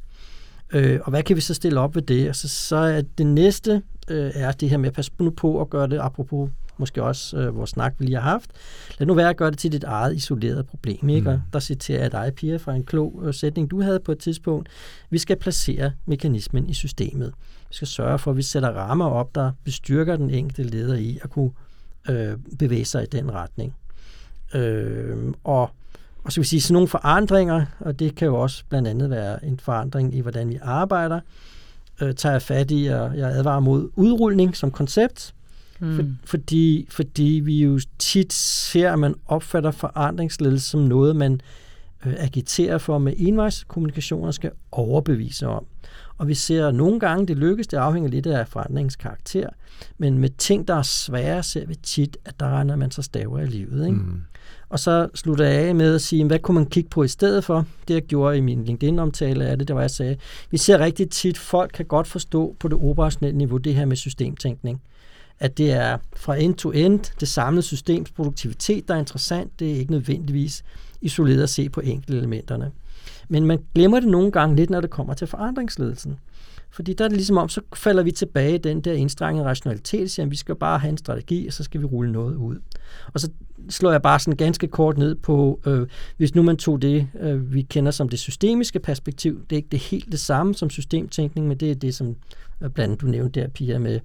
Øh, og hvad kan vi så stille op ved det? Altså, så er det næste øh, er det her med at passe nu på at gøre det, apropos måske også øh, vores snak, vi lige har haft. Lad nu være at gøre det til dit eget isoleret problem. Ikke? Mm. der citerer jeg dig, Pia, fra en klog øh, sætning, du havde på et tidspunkt. Vi skal placere mekanismen i systemet. Vi skal sørge for, at vi sætter rammer op, der bestyrker den enkelte leder i at kunne øh, bevæge sig i den retning. Øh, og og så vil sige, sådan nogle forandringer, og det kan jo også blandt andet være en forandring i, hvordan vi arbejder, øh, tager jeg fat i, og jeg advarer mod udrulning som koncept, Mm. For, fordi, fordi vi jo tit ser, at man opfatter forandringsledelse som noget, man øh, agiterer for med envejskommunikationer skal overbevise om. Og vi ser nogle gange, det lykkes, det afhænger lidt af forandringens karakter, men med ting, der er svære, ser vi tit, at der regner man så staver i livet. Ikke? Mm. Og så slutter jeg af med at sige, hvad kunne man kigge på i stedet for? Det jeg gjorde i min LinkedIn-omtale af det, det var, jeg sagde, vi ser rigtig tit, folk kan godt forstå på det operationelle niveau det her med systemtænkning at det er fra end to end, det samlede systems produktivitet, der er interessant. Det er ikke nødvendigvis isoleret at se på enkelte elementerne. Men man glemmer det nogle gange lidt, når det kommer til forandringsledelsen. Fordi der er det ligesom om, så falder vi tilbage i den der indstrengede rationalitet, siger, at vi skal bare have en strategi, og så skal vi rulle noget ud. Og så slår jeg bare sådan ganske kort ned på, øh, hvis nu man tog det, øh, vi kender som det systemiske perspektiv, det er ikke det helt det samme som systemtænkning, men det er det, som øh, blandt andet du nævnte der, Pia, med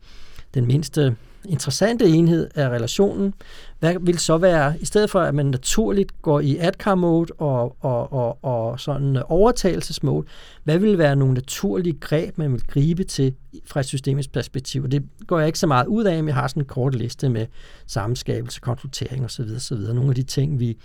den mindste interessante enhed af relationen, hvad vil så være, i stedet for at man naturligt går i adcar-mode og, og, og, og sådan øh, overtagelsesmode, hvad vil være nogle naturlige greb, man vil gribe til fra et systemisk perspektiv? Og det går jeg ikke så meget ud af, men jeg har sådan en kort liste med sammenskabelse, konsultering osv. osv. Nogle af de ting, vi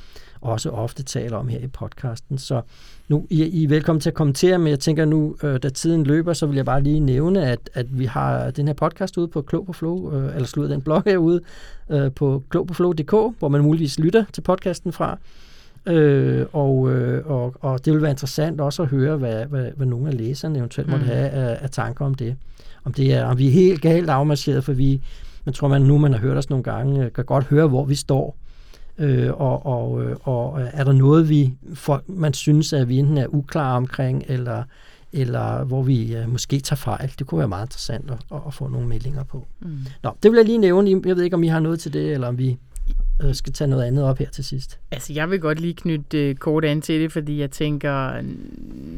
også ofte taler om her i podcasten. Så nu I, I er velkommen til at kommentere, men jeg tænker nu, øh, da tiden løber, så vil jeg bare lige nævne, at, at vi har den her podcast ude på Klog på Flow, øh, eller slutter den blog herude øh, på klogpåflow.dk, hvor man muligvis lytter til podcasten fra. Øh, og, øh, og, og det vil være interessant også at høre, hvad, hvad, hvad nogle af læserne eventuelt måtte mm. have af, af tanker om det. Om, det er, om vi er helt galt afmarcheret, for vi, jeg tror, man nu man har hørt os nogle gange, øh, kan godt høre, hvor vi står. Øh, og, og, øh, og er der noget, vi for, man synes, at vi enten er uklare omkring, eller, eller hvor vi uh, måske tager fejl. Det kunne være meget interessant at, at få nogle meldinger på. Mm. Nå, det vil jeg lige nævne. Jeg ved ikke, om I har noget til det, eller om vi øh, skal tage noget andet op her til sidst. Altså, jeg vil godt lige knytte øh, kort an til det, fordi jeg tænker,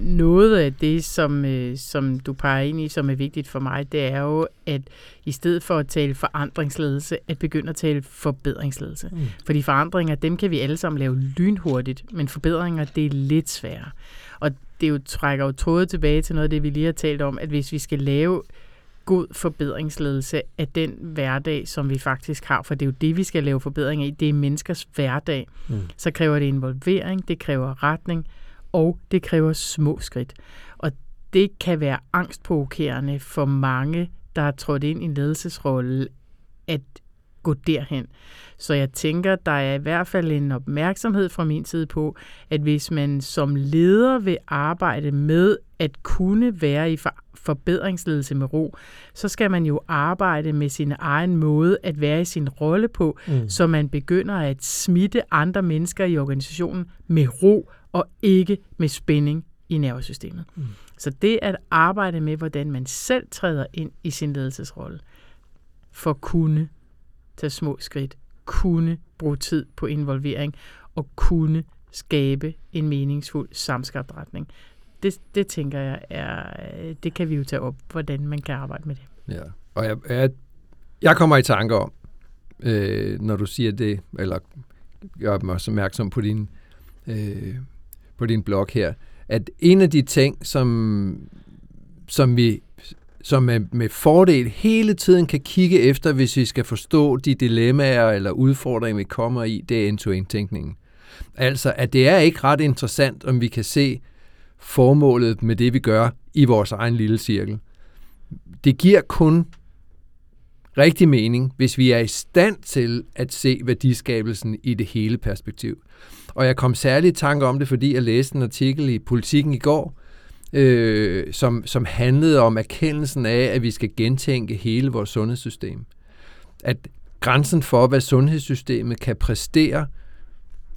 noget af det, som, øh, som du peger ind i, som er vigtigt for mig, det er jo, at i stedet for at tale forandringsledelse, at begynde at tale forbedringsledelse. Mm. Fordi forandringer, dem kan vi alle sammen lave lynhurtigt, men forbedringer, det er lidt sværere. Og det jo trækker jo trådet tilbage til noget af det, vi lige har talt om, at hvis vi skal lave god forbedringsledelse af den hverdag, som vi faktisk har, for det er jo det, vi skal lave forbedringer i, det er menneskers hverdag, mm. så kræver det involvering, det kræver retning, og det kræver små skridt. Og det kan være angstprovokerende for mange, der har trådt ind i en ledelsesrolle, at gå derhen. Så jeg tænker, der er i hvert fald en opmærksomhed fra min side på, at hvis man som leder vil arbejde med at kunne være i forbedringsledelse med ro, så skal man jo arbejde med sin egen måde at være i sin rolle på, mm. så man begynder at smitte andre mennesker i organisationen med ro og ikke med spænding i nervesystemet. Mm. Så det at arbejde med, hvordan man selv træder ind i sin ledelsesrolle, for at kunne tage små skridt, kunne bruge tid på involvering og kunne skabe en meningsfuld samskabt retning. Det, det tænker jeg er, det kan vi jo tage op, hvordan man kan arbejde med det. Ja, og jeg, jeg, jeg kommer i tanke om, øh, når du siger det, eller gør mig opmærksom på din, øh, på din blog her, at en af de ting, som, som vi som med, med fordel hele tiden kan kigge efter, hvis vi skal forstå de dilemmaer eller udfordringer, vi kommer i, det er end-to-end-tænkningen. Altså, at det er ikke ret interessant, om vi kan se formålet med det, vi gør i vores egen lille cirkel. Det giver kun rigtig mening, hvis vi er i stand til at se værdiskabelsen i det hele perspektiv. Og jeg kom særligt i tanke om det, fordi jeg læste en artikel i Politiken i går, øh, som, som handlede om erkendelsen af, at vi skal gentænke hele vores sundhedssystem. At grænsen for, hvad sundhedssystemet kan præstere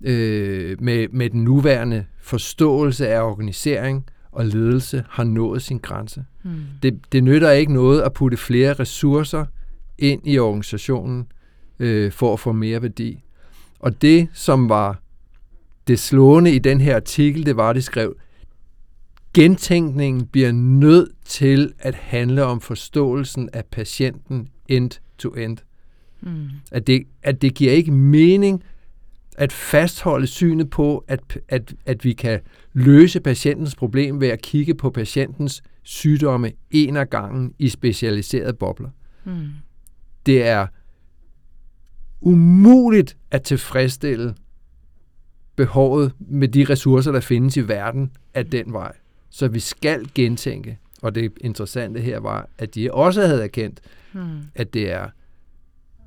øh, med, med den nuværende forståelse af organisering og ledelse, har nået sin grænse. Mm. Det, det nytter ikke noget at putte flere ressourcer ind i organisationen øh, for at få mere værdi. Og det, som var det slående i den her artikel, det var, at de skrev, gentænkningen bliver nødt til at handle om forståelsen af patienten end-to-end. Mm. At, det, at det giver ikke mening at fastholde synet på, at, at, at vi kan løse patientens problem ved at kigge på patientens sygdomme en af gangen i specialiserede bobler. Mm. Det er umuligt at tilfredsstille behovet med de ressourcer, der findes i verden af den vej. Så vi skal gentænke. Og det interessante her var, at de også havde erkendt, hmm. at det er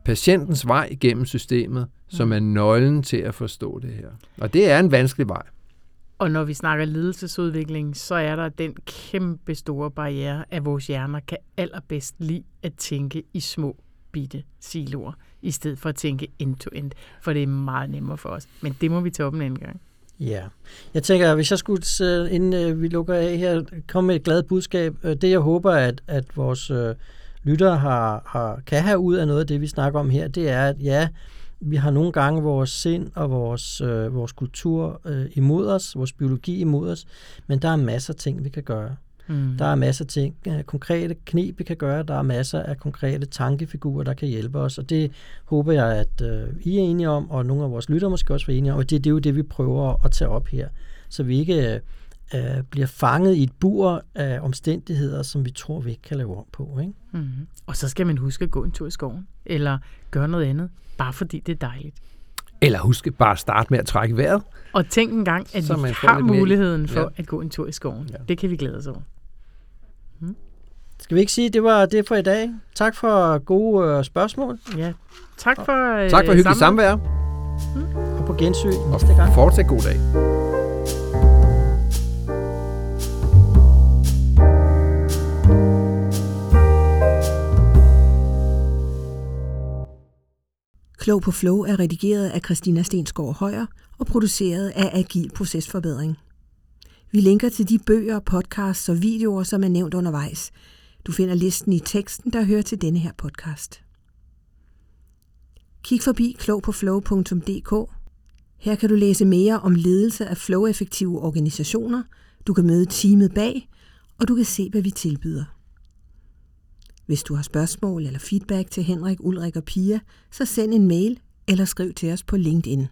patientens vej igennem systemet, som hmm. er nøglen til at forstå det her. Og det er en vanskelig vej. Og når vi snakker ledelsesudvikling, så er der den kæmpe store barriere, at vores hjerner kan allerbedst lide at tænke i små bitte siloer, i stedet for at tænke end-to-end, for det er meget nemmere for os. Men det må vi tage op en anden gang. Ja, jeg tænker, hvis jeg skulle, inden øh, vi lukker af her, komme med et glad budskab. Øh, det jeg håber, at, at vores øh, lyttere har, har, kan have ud af noget af det, vi snakker om her, det er, at ja, vi har nogle gange vores sind og vores, øh, vores kultur øh, imod os, vores biologi imod os, men der er masser af ting, vi kan gøre. Mm. Der er masser af ting, øh, konkrete knep, vi kan gøre. Der er masser af konkrete tankefigurer, der kan hjælpe os. Og det håber jeg, at øh, I er enige om, og nogle af vores lytter måske også er enige om. Og det, det er jo det, vi prøver at tage op her. Så vi ikke øh, bliver fanget i et bur af omstændigheder, som vi tror, vi ikke kan lave om på. Ikke? Mm. Og så skal man huske at gå en tur i skoven, eller gøre noget andet, bare fordi det er dejligt. Eller husk bare at starte med at trække vejret. Og tænk en gang, at så vi har muligheden for ja. at gå en tur i skoven. Ja. Det kan vi glæde os over. Skal vi ikke sige, at det var det for i dag? Tak for gode øh, spørgsmål. Ja. Tak for, øh, tak for hyggelig samvær. Hmm. Og på gensyn næste gang. Fortsæt god dag. Klog på Flow er redigeret af Christina Stensgaard Højer og produceret af Agil Procesforbedring. Vi linker til de bøger, podcasts og videoer, som er nævnt undervejs. Du finder listen i teksten, der hører til denne her podcast. Kig forbi klogpåflow.dk. Her kan du læse mere om ledelse af flow-effektive organisationer, du kan møde teamet bag, og du kan se, hvad vi tilbyder. Hvis du har spørgsmål eller feedback til Henrik, Ulrik og Pia, så send en mail eller skriv til os på LinkedIn.